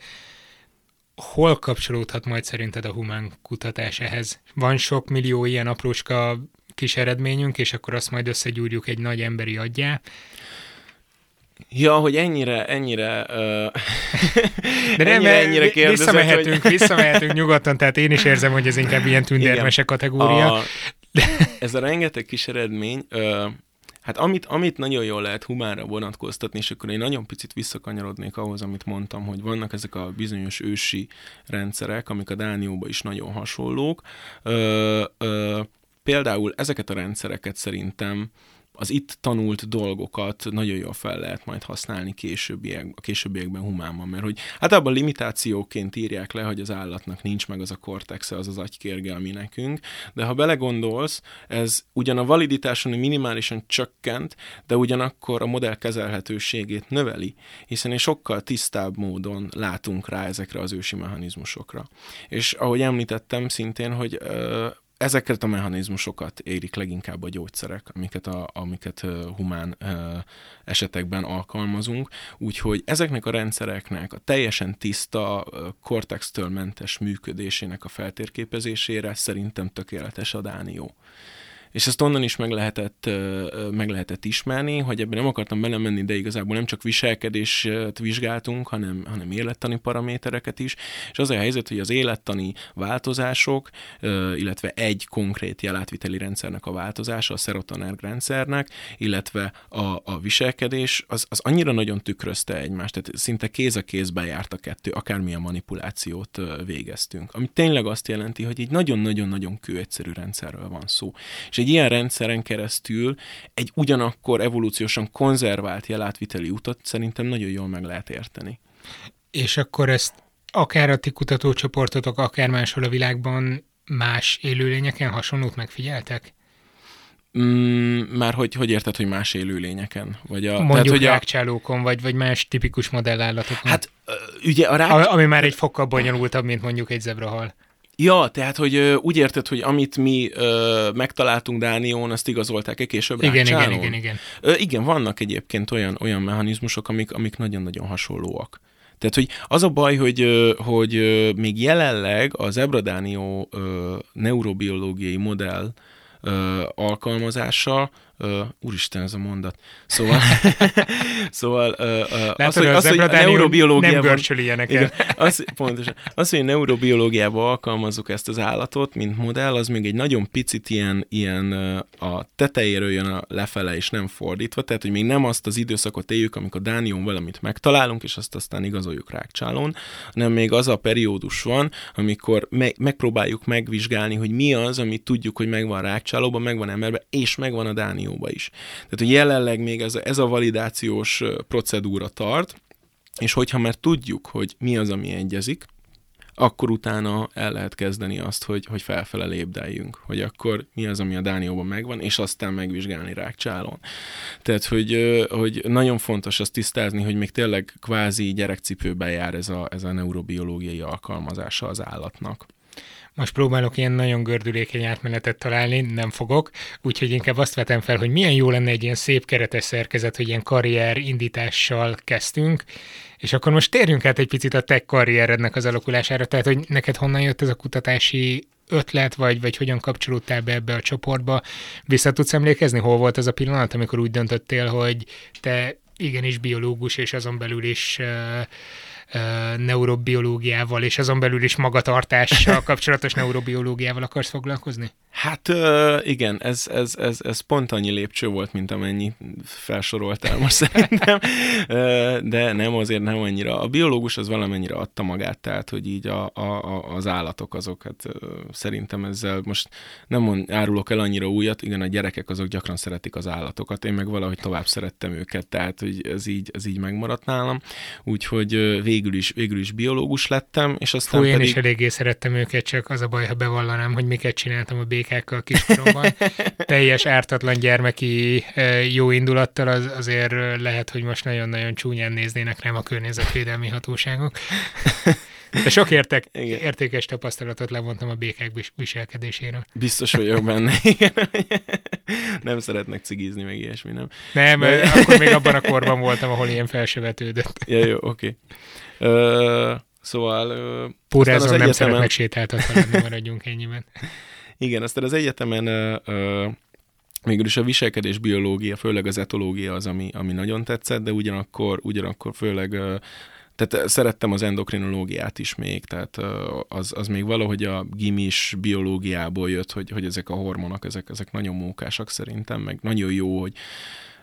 Hol kapcsolódhat majd szerinted a humán kutatás ehhez? Van sok millió ilyen apróska kis eredményünk, és akkor azt majd összegyúrjuk egy nagy emberi adjá. Ja, hogy ennyire, ennyire, uh, De nem, ennyire, ennyire kérdezett, visszamehetünk, hogy... visszamehetünk nyugodtan, tehát én is érzem, hogy ez inkább ilyen tündermese kategória. A, ez a rengeteg kis eredmény, uh, Hát amit, amit nagyon jól lehet humánra vonatkoztatni, és akkor én nagyon picit visszakanyarodnék ahhoz, amit mondtam, hogy vannak ezek a bizonyos ősi rendszerek, amik a Dánióban is nagyon hasonlók. Ö, ö, például ezeket a rendszereket szerintem az itt tanult dolgokat nagyon jól fel lehet majd használni későbbiek, a későbbiekben humánban, mert hogy hát abban limitációként írják le, hogy az állatnak nincs meg az a kortexe, az az agykérge, ami nekünk, de ha belegondolsz, ez ugyan a validitáson minimálisan csökkent, de ugyanakkor a modell kezelhetőségét növeli, hiszen és sokkal tisztább módon látunk rá ezekre az ősi mechanizmusokra. És ahogy említettem szintén, hogy ezeket a mechanizmusokat érik leginkább a gyógyszerek, amiket, a, amiket humán esetekben alkalmazunk, úgyhogy ezeknek a rendszereknek a teljesen tiszta, kortextől mentes működésének a feltérképezésére szerintem tökéletes a Dánió és ezt onnan is meg lehetett, meg lehetett ismerni, hogy ebben nem akartam belemenni, de igazából nem csak viselkedést vizsgáltunk, hanem, hanem élettani paramétereket is, és az a helyzet, hogy az élettani változások, illetve egy konkrét jelátviteli rendszernek a változása, a szerotonerg rendszernek, illetve a, a viselkedés, az, az annyira nagyon tükrözte egymást, tehát szinte kéz a kézbe járt a kettő, akármilyen manipulációt végeztünk. Ami tényleg azt jelenti, hogy egy nagyon-nagyon-nagyon kőegyszerű rendszerről van szó. És egy ilyen rendszeren keresztül egy ugyanakkor evolúciósan konzervált jelátviteli utat szerintem nagyon jól meg lehet érteni. És akkor ezt akár a ti kutatócsoportotok, akár máshol a világban más élőlényeken hasonlót megfigyeltek? Mm, már hogy, hogy érted, hogy más élőlényeken? Vagy a, Mondjuk tehát, hogy rákcsálókon, a... vagy, vagy más tipikus modellállatokon. Hát ugye a rák... Ami már egy fokkal bonyolultabb, mint mondjuk egy zebrahal. Ja, tehát, hogy ö, úgy érted, hogy amit mi ö, megtaláltunk Dánión, azt igazolták-e később Igen, igen, igen, igen. Ö, igen, vannak egyébként olyan, olyan mechanizmusok, amik, amik nagyon-nagyon hasonlóak. Tehát, hogy az a baj, hogy, hogy még jelenleg az Ebradánió neurobiológiai modell alkalmazása, Uh, úristen, ez a mondat. Szóval, szóval uh, uh, az, hogy, az, hogy a neurobiológiában... Nem ilyeneket. Igen, az, pontosan. Az, hogy neurobiológiában alkalmazzuk ezt az állatot, mint modell, az még egy nagyon picit ilyen, ilyen uh, a tetejéről jön a lefele, és nem fordítva, tehát, hogy még nem azt az időszakot éljük, amikor Dánion valamit megtalálunk, és azt aztán igazoljuk rákcsálón, hanem még az a periódus van, amikor me- megpróbáljuk megvizsgálni, hogy mi az, amit tudjuk, hogy megvan rákcsálóban, megvan emberben, és megvan a Dánion Unióba is. Tehát, hogy jelenleg még ez a, ez a validációs procedúra tart, és hogyha már tudjuk, hogy mi az, ami egyezik, akkor utána el lehet kezdeni azt, hogy, hogy felfele lépdeljünk, hogy akkor mi az, ami a Dánióban megvan, és aztán megvizsgálni rákcsálon. Tehát, hogy, hogy nagyon fontos azt tisztázni, hogy még tényleg kvázi gyerekcipőben jár ez a, ez a neurobiológiai alkalmazása az állatnak. Most próbálok ilyen nagyon gördülékeny átmenetet találni, nem fogok, úgyhogy inkább azt vetem fel, hogy milyen jó lenne egy ilyen szép keretes szerkezet, hogy ilyen karrier indítással kezdtünk, és akkor most térjünk át egy picit a tech karrierednek az alakulására, tehát hogy neked honnan jött ez a kutatási ötlet, vagy, vagy hogyan kapcsolódtál be ebbe a csoportba. Vissza tudsz emlékezni, hol volt az a pillanat, amikor úgy döntöttél, hogy te igenis biológus, és azon belül is uh, neurobiológiával, és azon belül is magatartással kapcsolatos neurobiológiával akarsz foglalkozni? Hát igen, ez, ez, ez, ez pont annyi lépcső volt, mint amennyi felsoroltál most szerintem, de nem, azért nem annyira. A biológus az valamennyire adta magát, tehát, hogy így a, a, az állatok azok, hát szerintem ezzel most nem mond, árulok el annyira újat, igen, a gyerekek azok gyakran szeretik az állatokat, én meg valahogy tovább szerettem őket, tehát, hogy ez így, ez így megmaradt nálam, úgyhogy végül is, végül is biológus lettem, és aztán Fú, én pedig... is eléggé szerettem őket, csak az a baj, ha bevallanám, hogy miket csináltam a békákkal kiskoromban. Teljes ártatlan gyermeki jó indulattal az, azért lehet, hogy most nagyon-nagyon csúnyán néznének rám a környezetvédelmi hatóságok. De sok értek, értékes tapasztalatot levontam a békák viselkedéséről. Biztos vagyok benne. nem szeretnek cigizni, meg ilyesmi, nem? Nem, De... akkor még abban a korban voltam, ahol ilyen felsövetődött. Ja, jó, oké. Okay. Uh, szóval... Uh, Pórázon nem egyetemen... szeretnek sétáltatni, maradjunk ennyiben. Igen, aztán az egyetemen uh, mégis a viselkedés biológia, főleg az etológia az, ami, ami nagyon tetszett, de ugyanakkor, ugyanakkor főleg tehát szerettem az endokrinológiát is még, tehát az, az még valahogy a gimis biológiából jött, hogy, hogy ezek a hormonok, ezek, ezek nagyon mókásak szerintem, meg nagyon jó, hogy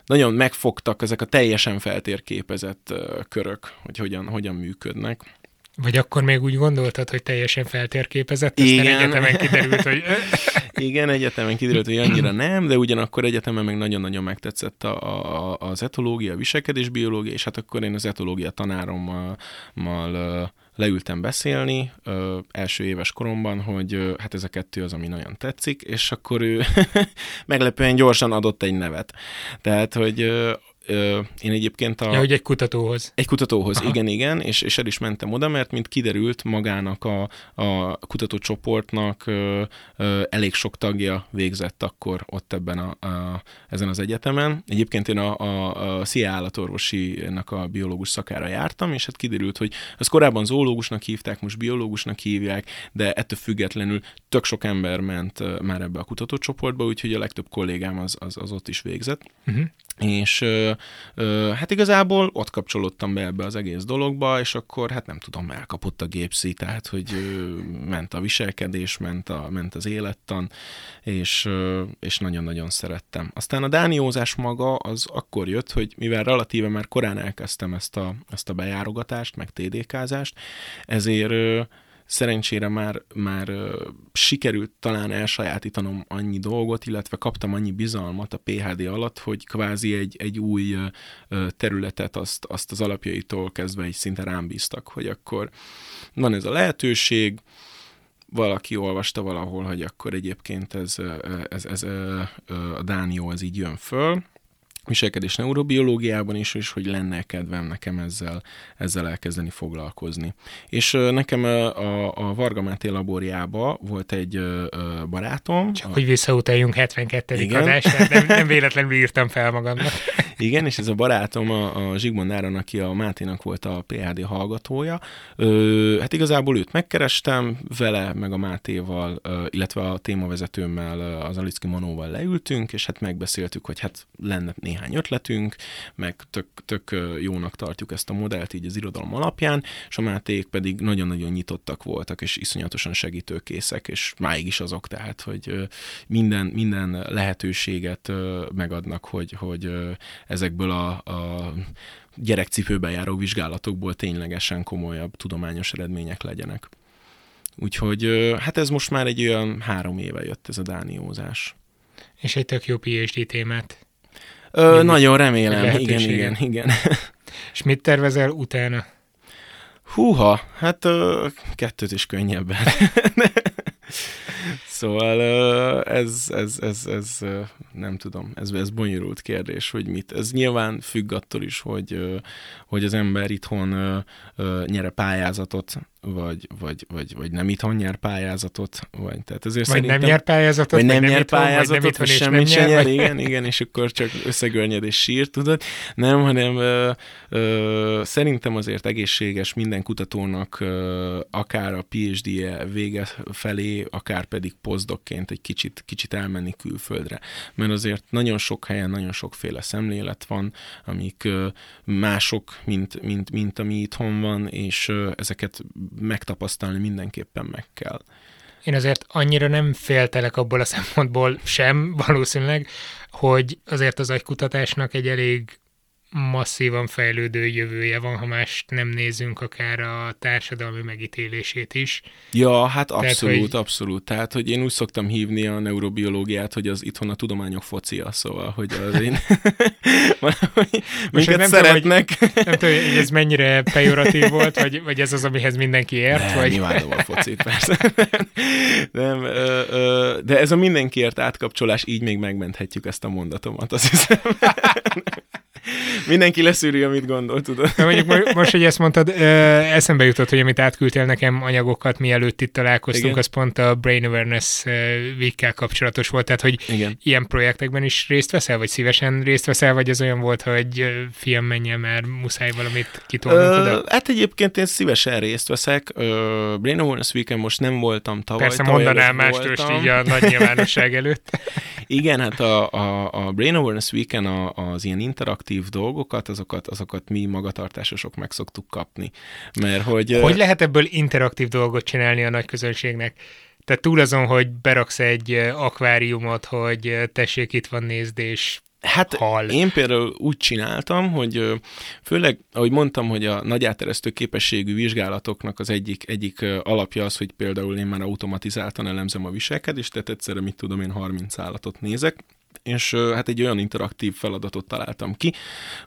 nagyon megfogtak ezek a teljesen feltérképezett körök, hogy hogyan, hogyan működnek. Vagy akkor még úgy gondoltad, hogy teljesen feltérképezett, aztán Igen. egyetemen kiderült, hogy... Igen, egyetemen kiderült, hogy annyira nem, de ugyanakkor egyetemen meg nagyon-nagyon megtetszett a, a, az etológia, a viselkedésbiológia, és hát akkor én az etológia tanárommal mal, leültem beszélni ö, első éves koromban, hogy ö, hát ez a kettő az, ami nagyon tetszik, és akkor ő meglepően gyorsan adott egy nevet. Tehát, hogy ö, ö, én egyébként a... Ja, hogy egy kutatóhoz. Egy kutatóhoz, Aha. igen, igen, és, és el is mentem oda, mert mint kiderült, magának a, a kutatócsoportnak ö, ö, elég sok tagja végzett akkor ott ebben a, a, ezen az egyetemen. Egyébként én a, a, a CIA állatorvosinak a biológus szakára jártam, és hát kiderült, hogy az korábban zoológusnak hívták, most biológusnak hívják, de ettől függetlenül tök sok ember ment már ebbe a kutatócsoportba, úgyhogy a legtöbb kollégám az, az, az ott is végzett. Uh-huh és ö, hát igazából ott kapcsolódtam be ebbe az egész dologba, és akkor hát nem tudom, elkapott a gépszi, tehát hogy ment a viselkedés, ment, a, ment az élettan, és, és nagyon-nagyon szerettem. Aztán a dániózás maga az akkor jött, hogy mivel relatíve már korán elkezdtem ezt a, ezt a bejárogatást, meg TDK-zást, ezért szerencsére már, már sikerült talán elsajátítanom annyi dolgot, illetve kaptam annyi bizalmat a PHD alatt, hogy kvázi egy, egy új területet azt, azt az alapjaitól kezdve egy szinte rám bíztak, hogy akkor van ez a lehetőség, valaki olvasta valahol, hogy akkor egyébként ez, ez, ez, ez a Dánió az így jön föl, viselkedés neurobiológiában is, és hogy lenne kedvem nekem ezzel, ezzel elkezdeni foglalkozni. És nekem a, a Varga Máté laborjába volt egy barátom. Csak a... hogy visszautaljunk 72. Igen. adásra, nem, nem véletlenül írtam fel magamnak. Igen, és ez a barátom, a, a Zsigmond Áron, aki a Máténak volt a PHD hallgatója. Ö, hát igazából őt megkerestem, vele, meg a Mátéval, ö, illetve a témavezetőmmel, az Alicki Monóval leültünk, és hát megbeszéltük, hogy hát lenne néhány ötletünk, meg tök, tök jónak tartjuk ezt a modellt így az irodalom alapján, és a Máték pedig nagyon-nagyon nyitottak voltak, és iszonyatosan segítőkészek, és máig is azok, tehát, hogy minden, minden lehetőséget megadnak, hogy, hogy ezekből a, a gyerekcipőben járó vizsgálatokból ténylegesen komolyabb tudományos eredmények legyenek. Úgyhogy hát ez most már egy olyan három éve jött ez a dániózás. És egy tök jó PhD témát. Ö, nagyon remélem, igen, igen, igen. És mit tervezel utána? Húha, hát ö, kettőt is könnyebben. Szóval ez, ez, ez, ez nem tudom, ez, ez bonyolult kérdés, hogy mit. Ez nyilván függ attól is, hogy, hogy az ember itthon nyere pályázatot, vagy, vagy, vagy, vagy nem itthon nyer pályázatot, vagy, tehát ezért vagy nem nyer pályázatot, vagy, vagy nem nyer itthon, pályázatot, vagy, nem vagy semmit sem nyer, igen, igen, és akkor csak összegörnyed és sír, tudod. Nem, hanem ö, ö, szerintem azért egészséges minden kutatónak ö, akár a PhD-je vége felé, akár pedig pozdokként egy kicsit, kicsit elmenni külföldre. Mert azért nagyon sok helyen nagyon sokféle szemlélet van, amik ö, mások, mint, mint, mint ami itthon van, és ö, ezeket megtapasztalni mindenképpen meg kell. Én azért annyira nem féltelek abból a szempontból sem valószínűleg, hogy azért az agykutatásnak egy elég masszívan fejlődő jövője van, ha mást nem nézünk, akár a társadalmi megítélését is. Ja, hát abszolút, Tehát, hogy... abszolút. Tehát, hogy én úgy szoktam hívni a neurobiológiát, hogy az itthon a tudományok focia, szóval, hogy az én minket nem szeretnek. Tudom, hogy, nem tudom, hogy ez mennyire pejoratív volt, vagy, vagy ez az, amihez mindenki ért? Nem, vagy... imádom a focit, persze. nem, ö, ö, de ez a mindenkiért átkapcsolás, így még megmenthetjük ezt a mondatomat, azt hiszem. Mindenki leszűri, amit gondol, tudod. Na, mondjuk most, hogy ezt mondtad, eszembe jutott, hogy amit átküldtél nekem anyagokat, mielőtt itt találkoztunk, Igen. az pont a Brain Awareness week kapcsolatos volt, tehát hogy Igen. ilyen projektekben is részt veszel, vagy szívesen részt veszel, vagy ez olyan volt, hogy fiam menjen, mert muszáj valamit kitolnunk oda? Hát egyébként én szívesen részt veszek. Brain Awareness week most nem voltam tavaly. Persze mondanál mást így a nagy nyilvánosság előtt. Igen, hát a, a, a Brain Awareness week a, az ilyen interaktív dolgokat, azokat, azokat mi magatartásosok meg szoktuk kapni. Mert hogy... Hogy lehet ebből interaktív dolgot csinálni a nagy közönségnek? Tehát túl azon, hogy beraksz egy akváriumot, hogy tessék, itt van, nézd, és Hát hal. én például úgy csináltam, hogy főleg, ahogy mondtam, hogy a nagy áteresztő képességű vizsgálatoknak az egyik, egyik alapja az, hogy például én már automatizáltan elemzem a viselkedést, tehát egyszerre, mit tudom, én 30 állatot nézek, és hát egy olyan interaktív feladatot találtam ki,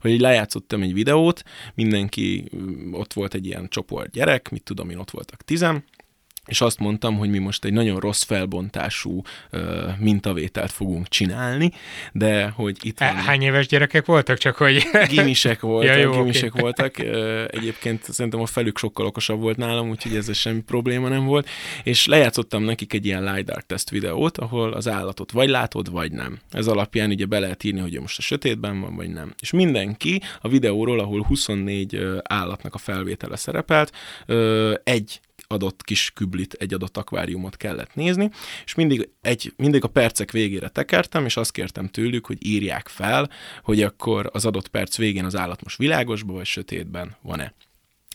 hogy lejátszottam egy videót, mindenki, ott volt egy ilyen csoport gyerek, mit tudom én, ott voltak tizen, és azt mondtam, hogy mi most egy nagyon rossz felbontású ö, mintavételt fogunk csinálni, de hogy itt van... Hány éves gyerekek voltak, csak hogy... Gimisek voltak, ja, jó, gimisek okay. voltak. Egyébként szerintem a felük sokkal okosabb volt nálam, úgyhogy ez semmi probléma nem volt. És lejátszottam nekik egy ilyen LiDAR teszt videót, ahol az állatot vagy látod, vagy nem. Ez alapján ugye be lehet írni, hogy most a sötétben van, vagy nem. És mindenki a videóról, ahol 24 állatnak a felvétele szerepelt, egy adott kis küblit, egy adott akváriumot kellett nézni, és mindig, egy, mindig a percek végére tekertem, és azt kértem tőlük, hogy írják fel, hogy akkor az adott perc végén az állat most világosban vagy sötétben van-e.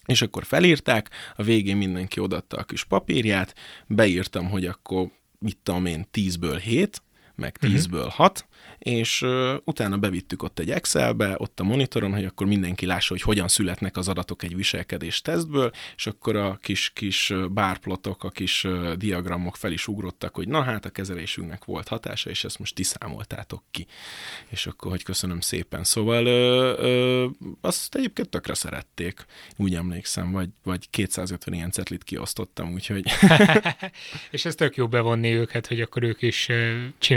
És akkor felírták, a végén mindenki odatta a kis papírját, beírtam, hogy akkor mit tudom én, 10-ből 7, meg 10-ből 6, és uh, utána bevittük ott egy Excelbe, ott a monitoron, hogy akkor mindenki lássa, hogy hogyan születnek az adatok egy viselkedés tesztből, és akkor a kis, kis bárplotok, a kis uh, diagramok fel is ugrottak, hogy na hát a kezelésünknek volt hatása, és ezt most ti számoltátok ki. És akkor, hogy köszönöm szépen. Szóval uh, uh, azt egyébként tökre szerették, úgy emlékszem, vagy, vagy 250 ilyen cetlit kiosztottam, úgyhogy... és ez tök jó bevonni őket, hogy akkor ők is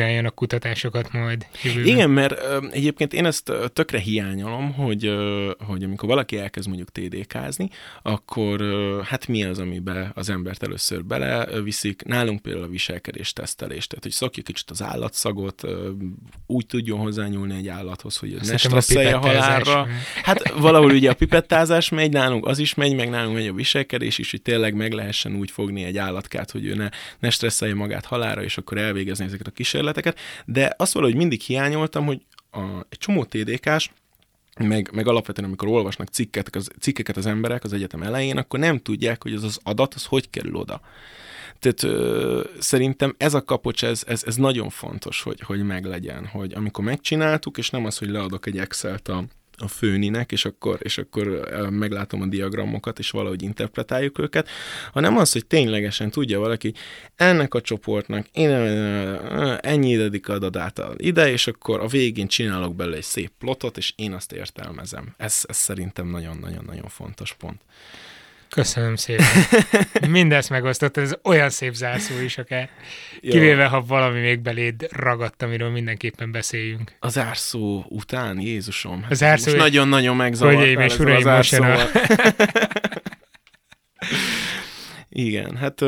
csináljanak kutatásokat majd jövőben. Igen, mert ö, egyébként én ezt tökre hiányolom, hogy, ö, hogy amikor valaki elkezd mondjuk TDK-zni, akkor ö, hát mi az, amiben az embert először beleviszik. Nálunk például a viselkedés tesztelés, tehát hogy szokja kicsit az állatszagot, ö, úgy tudjon hozzányúlni egy állathoz, hogy ne stresszelje halálra. Hát valahol ugye a pipettázás megy, nálunk az is megy, meg nálunk megy a viselkedés is, hogy tényleg meg lehessen úgy fogni egy állatkát, hogy ő ne, ne stresszelje magát halára, és akkor elvégezni ezeket a kísérleteket. De azt valahogy mindig hiányoltam, hogy a, egy csomó TDK-s, meg, meg alapvetően, amikor olvasnak cikket, az, cikkeket az emberek az egyetem elején, akkor nem tudják, hogy az az adat, az hogy kerül oda. Tehát ö, szerintem ez a kapocs, ez, ez, ez nagyon fontos, hogy, hogy meglegyen, hogy amikor megcsináltuk, és nem az, hogy leadok egy Excel-t a, a főninek, és akkor, és akkor meglátom a diagramokat, és valahogy interpretáljuk őket, hanem az, hogy ténylegesen tudja valaki, ennek a csoportnak én, ennyi idedik adat ide, és akkor a végén csinálok belőle egy szép plotot, és én azt értelmezem. Ez, ez szerintem nagyon-nagyon-nagyon fontos pont. Köszönöm szépen. Mindezt megosztott, ez olyan szép zárszó is akár. Kivéve, ha valami még beléd ragadt, amiről mindenképpen beszéljünk. A zárszó után, Jézusom. Hát a zárszó... nagyon-nagyon megzavartál és uraim, most a... Igen, hát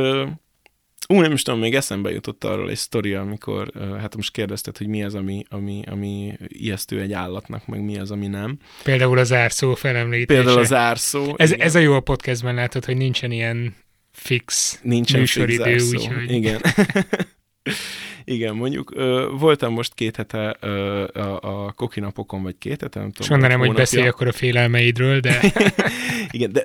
Ú, nem is tudom, még eszembe jutott arról egy sztori, amikor, hát most kérdezted, hogy mi az, ami, ami, ami ijesztő egy állatnak, meg mi az, ami nem. Például az árszó felemlítése. Például az árszó. Ez, ez a jó a podcastben látod, hogy nincsen ilyen fix nincsen műsoridő, úgyhogy... Igen. Igen, mondjuk ö, voltam most két hete ö, a, a kokinapokon, vagy két hete, nem tudom. Mondanám, hogy beszélj akkor a félelmeidről, de... Igen, de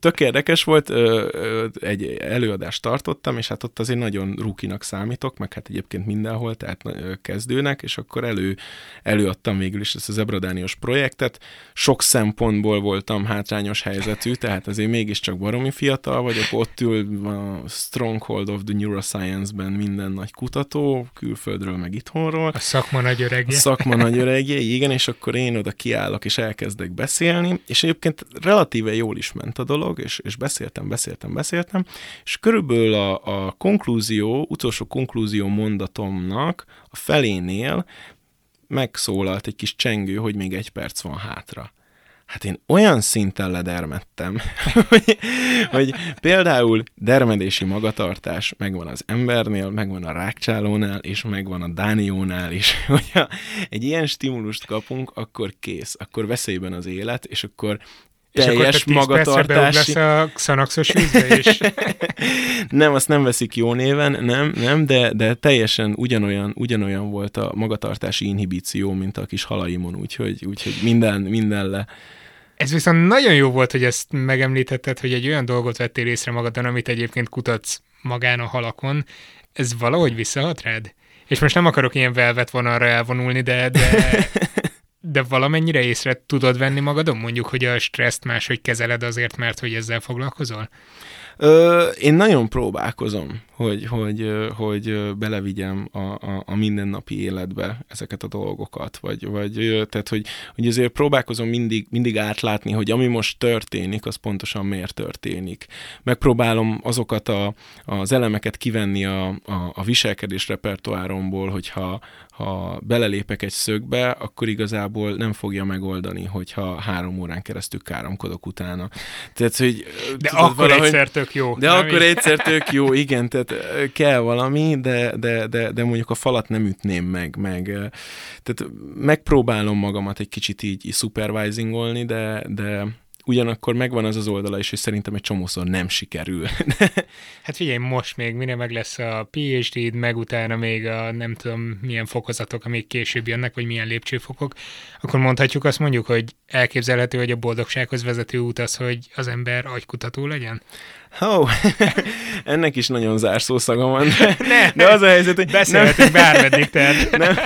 tök érdekes volt, ö, ö, egy előadást tartottam, és hát ott azért nagyon rukinak számítok, meg hát egyébként mindenhol, tehát kezdőnek, és akkor elő, előadtam végül is ezt az ebradánios projektet. Sok szempontból voltam hátrányos helyzetű, tehát azért mégiscsak baromi fiatal vagyok, ott ül a Stronghold of the Neuroscience-ben minden nagy kutató, külföldről, meg itthonról. A szakma nagy öregje. A szakma nagy öregje, igen, és akkor én oda kiállok, és elkezdek beszélni, és egyébként relatíve jól is ment a dolog, és, és beszéltem, beszéltem, beszéltem, és körülbelül a, a konklúzió, utolsó konklúzió mondatomnak a felénél megszólalt egy kis csengő, hogy még egy perc van hátra hát én olyan szinten ledermettem, hogy, hogy például dermedési magatartás megvan az embernél, megvan a rákcsálónál, és megvan a dániónál is. Hogyha egy ilyen stimulust kapunk, akkor kész, akkor veszélyben az élet, és akkor teljes és magatartási... lesz a Xanaxos vízbe is? nem, azt nem veszik jó néven, nem, nem, de, de teljesen ugyanolyan, ugyanolyan volt a magatartási inhibíció, mint a kis halaimon, úgyhogy, úgyhogy minden, minden le. Ez viszont nagyon jó volt, hogy ezt megemlítetted, hogy egy olyan dolgot vettél észre magadon, amit egyébként kutatsz magán a halakon. Ez valahogy visszahat rád? És most nem akarok ilyen velvet vonalra elvonulni, de, de, de valamennyire észre tudod venni magadon? Mondjuk, hogy a stresszt máshogy kezeled azért, mert hogy ezzel foglalkozol? Ö, én nagyon próbálkozom, hogy, hogy, hogy belevigyem a, a, a mindennapi életbe ezeket a dolgokat, vagy, vagy tehát, hogy, hogy azért próbálkozom mindig, mindig átlátni, hogy ami most történik, az pontosan miért történik. Megpróbálom azokat a, az elemeket kivenni a, a, a viselkedés repertoáromból, hogyha ha belelépek egy szögbe, akkor igazából nem fogja megoldani, hogyha három órán keresztül káromkodok utána. Tehát, hogy... De tudod, akkor valahogy, egyszer tök jó. De akkor így? egyszer tök jó, igen, tehát kell valami, de, de, de, de mondjuk a falat nem ütném meg, meg tehát megpróbálom magamat egy kicsit így, így supervisingolni, de, de ugyanakkor megvan az az oldala is, hogy szerintem egy csomószor nem sikerül. hát figyelj, most még mire meg lesz a PhD-d, meg utána még a nem tudom milyen fokozatok, amik később jönnek, vagy milyen lépcsőfokok, akkor mondhatjuk azt mondjuk, hogy elképzelhető, hogy a boldogsághoz vezető út az, hogy az ember agykutató legyen? Oh, ennek is nagyon zárszó szaga van. De, ne, de az a helyzet, hogy... Beszélhetünk bármeddig, tehát. Nem,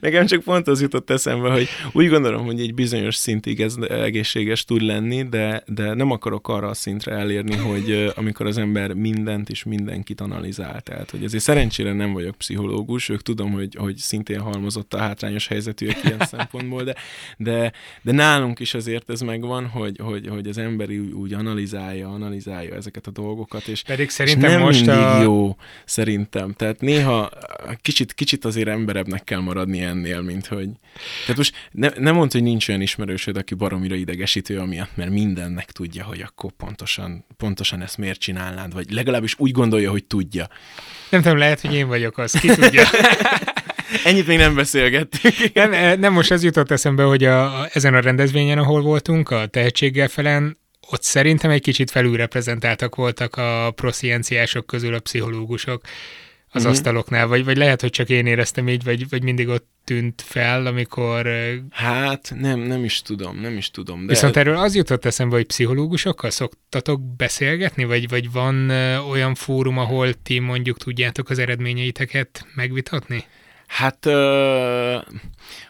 nekem csak pont az jutott eszembe, hogy úgy gondolom, hogy egy bizonyos szintig ez egészséges tud lenni, de, de nem akarok arra a szintre elérni, hogy amikor az ember mindent és mindenkit analizál. Tehát, hogy azért szerencsére nem vagyok pszichológus, ők tudom, hogy, hogy szintén halmozott a hátrányos helyzetűek ilyen szempontból, de, de, de nálunk is azért ez megvan, hogy, hogy, hogy az ember úgy analizálja, analizálja ezeket ezeket a dolgokat. És, Pedig szerintem és nem most mindig a... jó, szerintem. Tehát néha kicsit, kicsit azért emberebbnek kell maradni ennél, mint hogy... Tehát most ne, nem mondd, hogy nincs olyan ismerősöd, aki baromira idegesítő amiatt, mert mindennek tudja, hogy akkor pontosan, pontosan ezt miért csinálnád, vagy legalábbis úgy gondolja, hogy tudja. Nem tudom, lehet, hogy én vagyok az, ki tudja. Ennyit még nem beszélgettünk. nem, nem most az jutott eszembe, hogy a, a, ezen a rendezvényen, ahol voltunk, a tehetséggel felen, ott szerintem egy kicsit felülreprezentáltak voltak a proszienciások közül a pszichológusok az mm-hmm. asztaloknál, vagy, vagy lehet, hogy csak én éreztem így, vagy, vagy mindig ott tűnt fel, amikor... Hát nem, nem is tudom, nem is tudom. De... Viszont erről az jutott eszembe, hogy pszichológusokkal szoktatok beszélgetni, vagy, vagy van olyan fórum, ahol ti mondjuk tudjátok az eredményeiteket megvitatni? Hát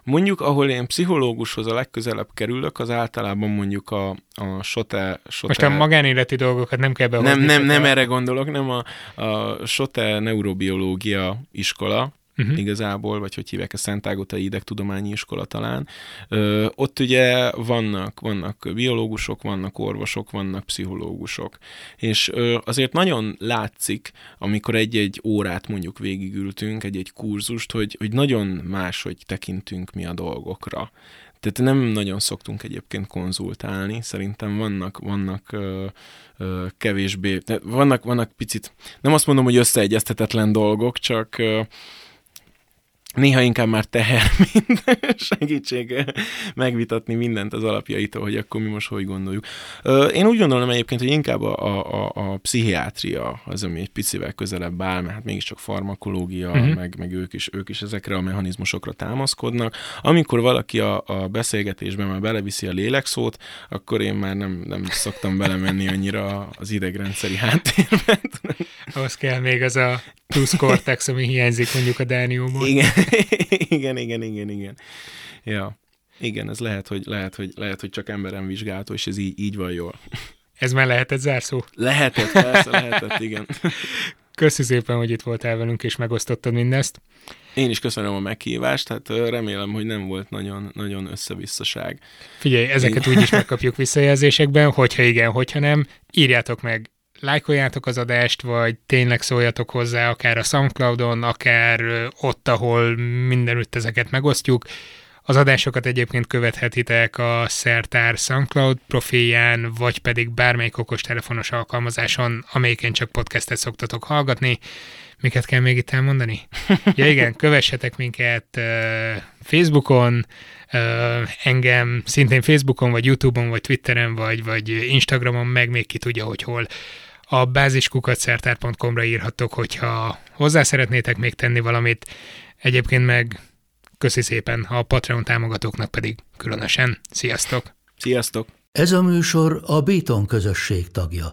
mondjuk, ahol én pszichológushoz a legközelebb kerülök, az általában mondjuk a, a SOTE, SOTE... Most a magánéleti dolgokat nem kell behozni. Nem, nem, nem erre gondolok, nem a, a SOTE neurobiológia iskola, uh-huh. igazából, vagy hogy hívják a Szent Ágotai Idegtudományi Iskola talán. Ö, ott ugye vannak, vannak biológusok, vannak orvosok, vannak pszichológusok. És ö, azért nagyon látszik, amikor egy-egy órát mondjuk végigültünk, egy-egy kurzust, hogy, hogy nagyon máshogy tekintünk mi a dolgokra. Tehát nem nagyon szoktunk egyébként konzultálni, szerintem vannak, vannak ö, ö, kevésbé, vannak, vannak picit, nem azt mondom, hogy összeegyeztetetlen dolgok, csak ö, néha inkább már teher, mint segítség megvitatni mindent az alapjaitól, hogy akkor mi most hogy gondoljuk. Én úgy gondolom egyébként, hogy inkább a, a, a pszichiátria az, ami egy picivel közelebb áll, mert hát mégiscsak farmakológia, uh-huh. meg, meg ők, is, ők is ezekre a mechanizmusokra támaszkodnak. Amikor valaki a, a beszélgetésben már beleviszi a lélekszót, akkor én már nem, nem szoktam belemenni annyira az idegrendszeri háttérben. Ahhoz kell még az a plusz cortex, ami hiányzik mondjuk a Dánióból. Igen, igen, igen, igen, igen. Ja. Igen, ez lehet, hogy, lehet, hogy, lehet, hogy csak emberem vizsgálható, és ez így, így van jól. Ez már lehetett zárszó? Lehetett, persze, lehetett, igen. Köszi szépen, hogy itt voltál velünk, és megosztottad mindezt. Én is köszönöm a meghívást, hát remélem, hogy nem volt nagyon, nagyon összevisszaság. Figyelj, ezeket úgy is megkapjuk visszajelzésekben, hogyha igen, hogyha nem, írjátok meg lájkoljátok az adást, vagy tényleg szóljatok hozzá, akár a Soundcloudon, akár ott, ahol mindenütt ezeket megosztjuk. Az adásokat egyébként követhetitek a Szertár SoundCloud profilján, vagy pedig bármelyik okostelefonos alkalmazáson, amelyiken csak podcastet szoktatok hallgatni. Miket kell még itt elmondani? Ja igen, kövessetek minket uh, Facebookon, uh, engem szintén Facebookon, vagy Youtube-on, vagy Twitteren, vagy, vagy Instagramon, meg még ki tudja, hogy hol. A báziskukat.szertár.com-ra írhatok, hogyha hozzá szeretnétek még tenni valamit. Egyébként meg köszi szépen, a Patreon támogatóknak pedig különösen. Sziasztok! Sziasztok! Ez a műsor a Béton közösség tagja.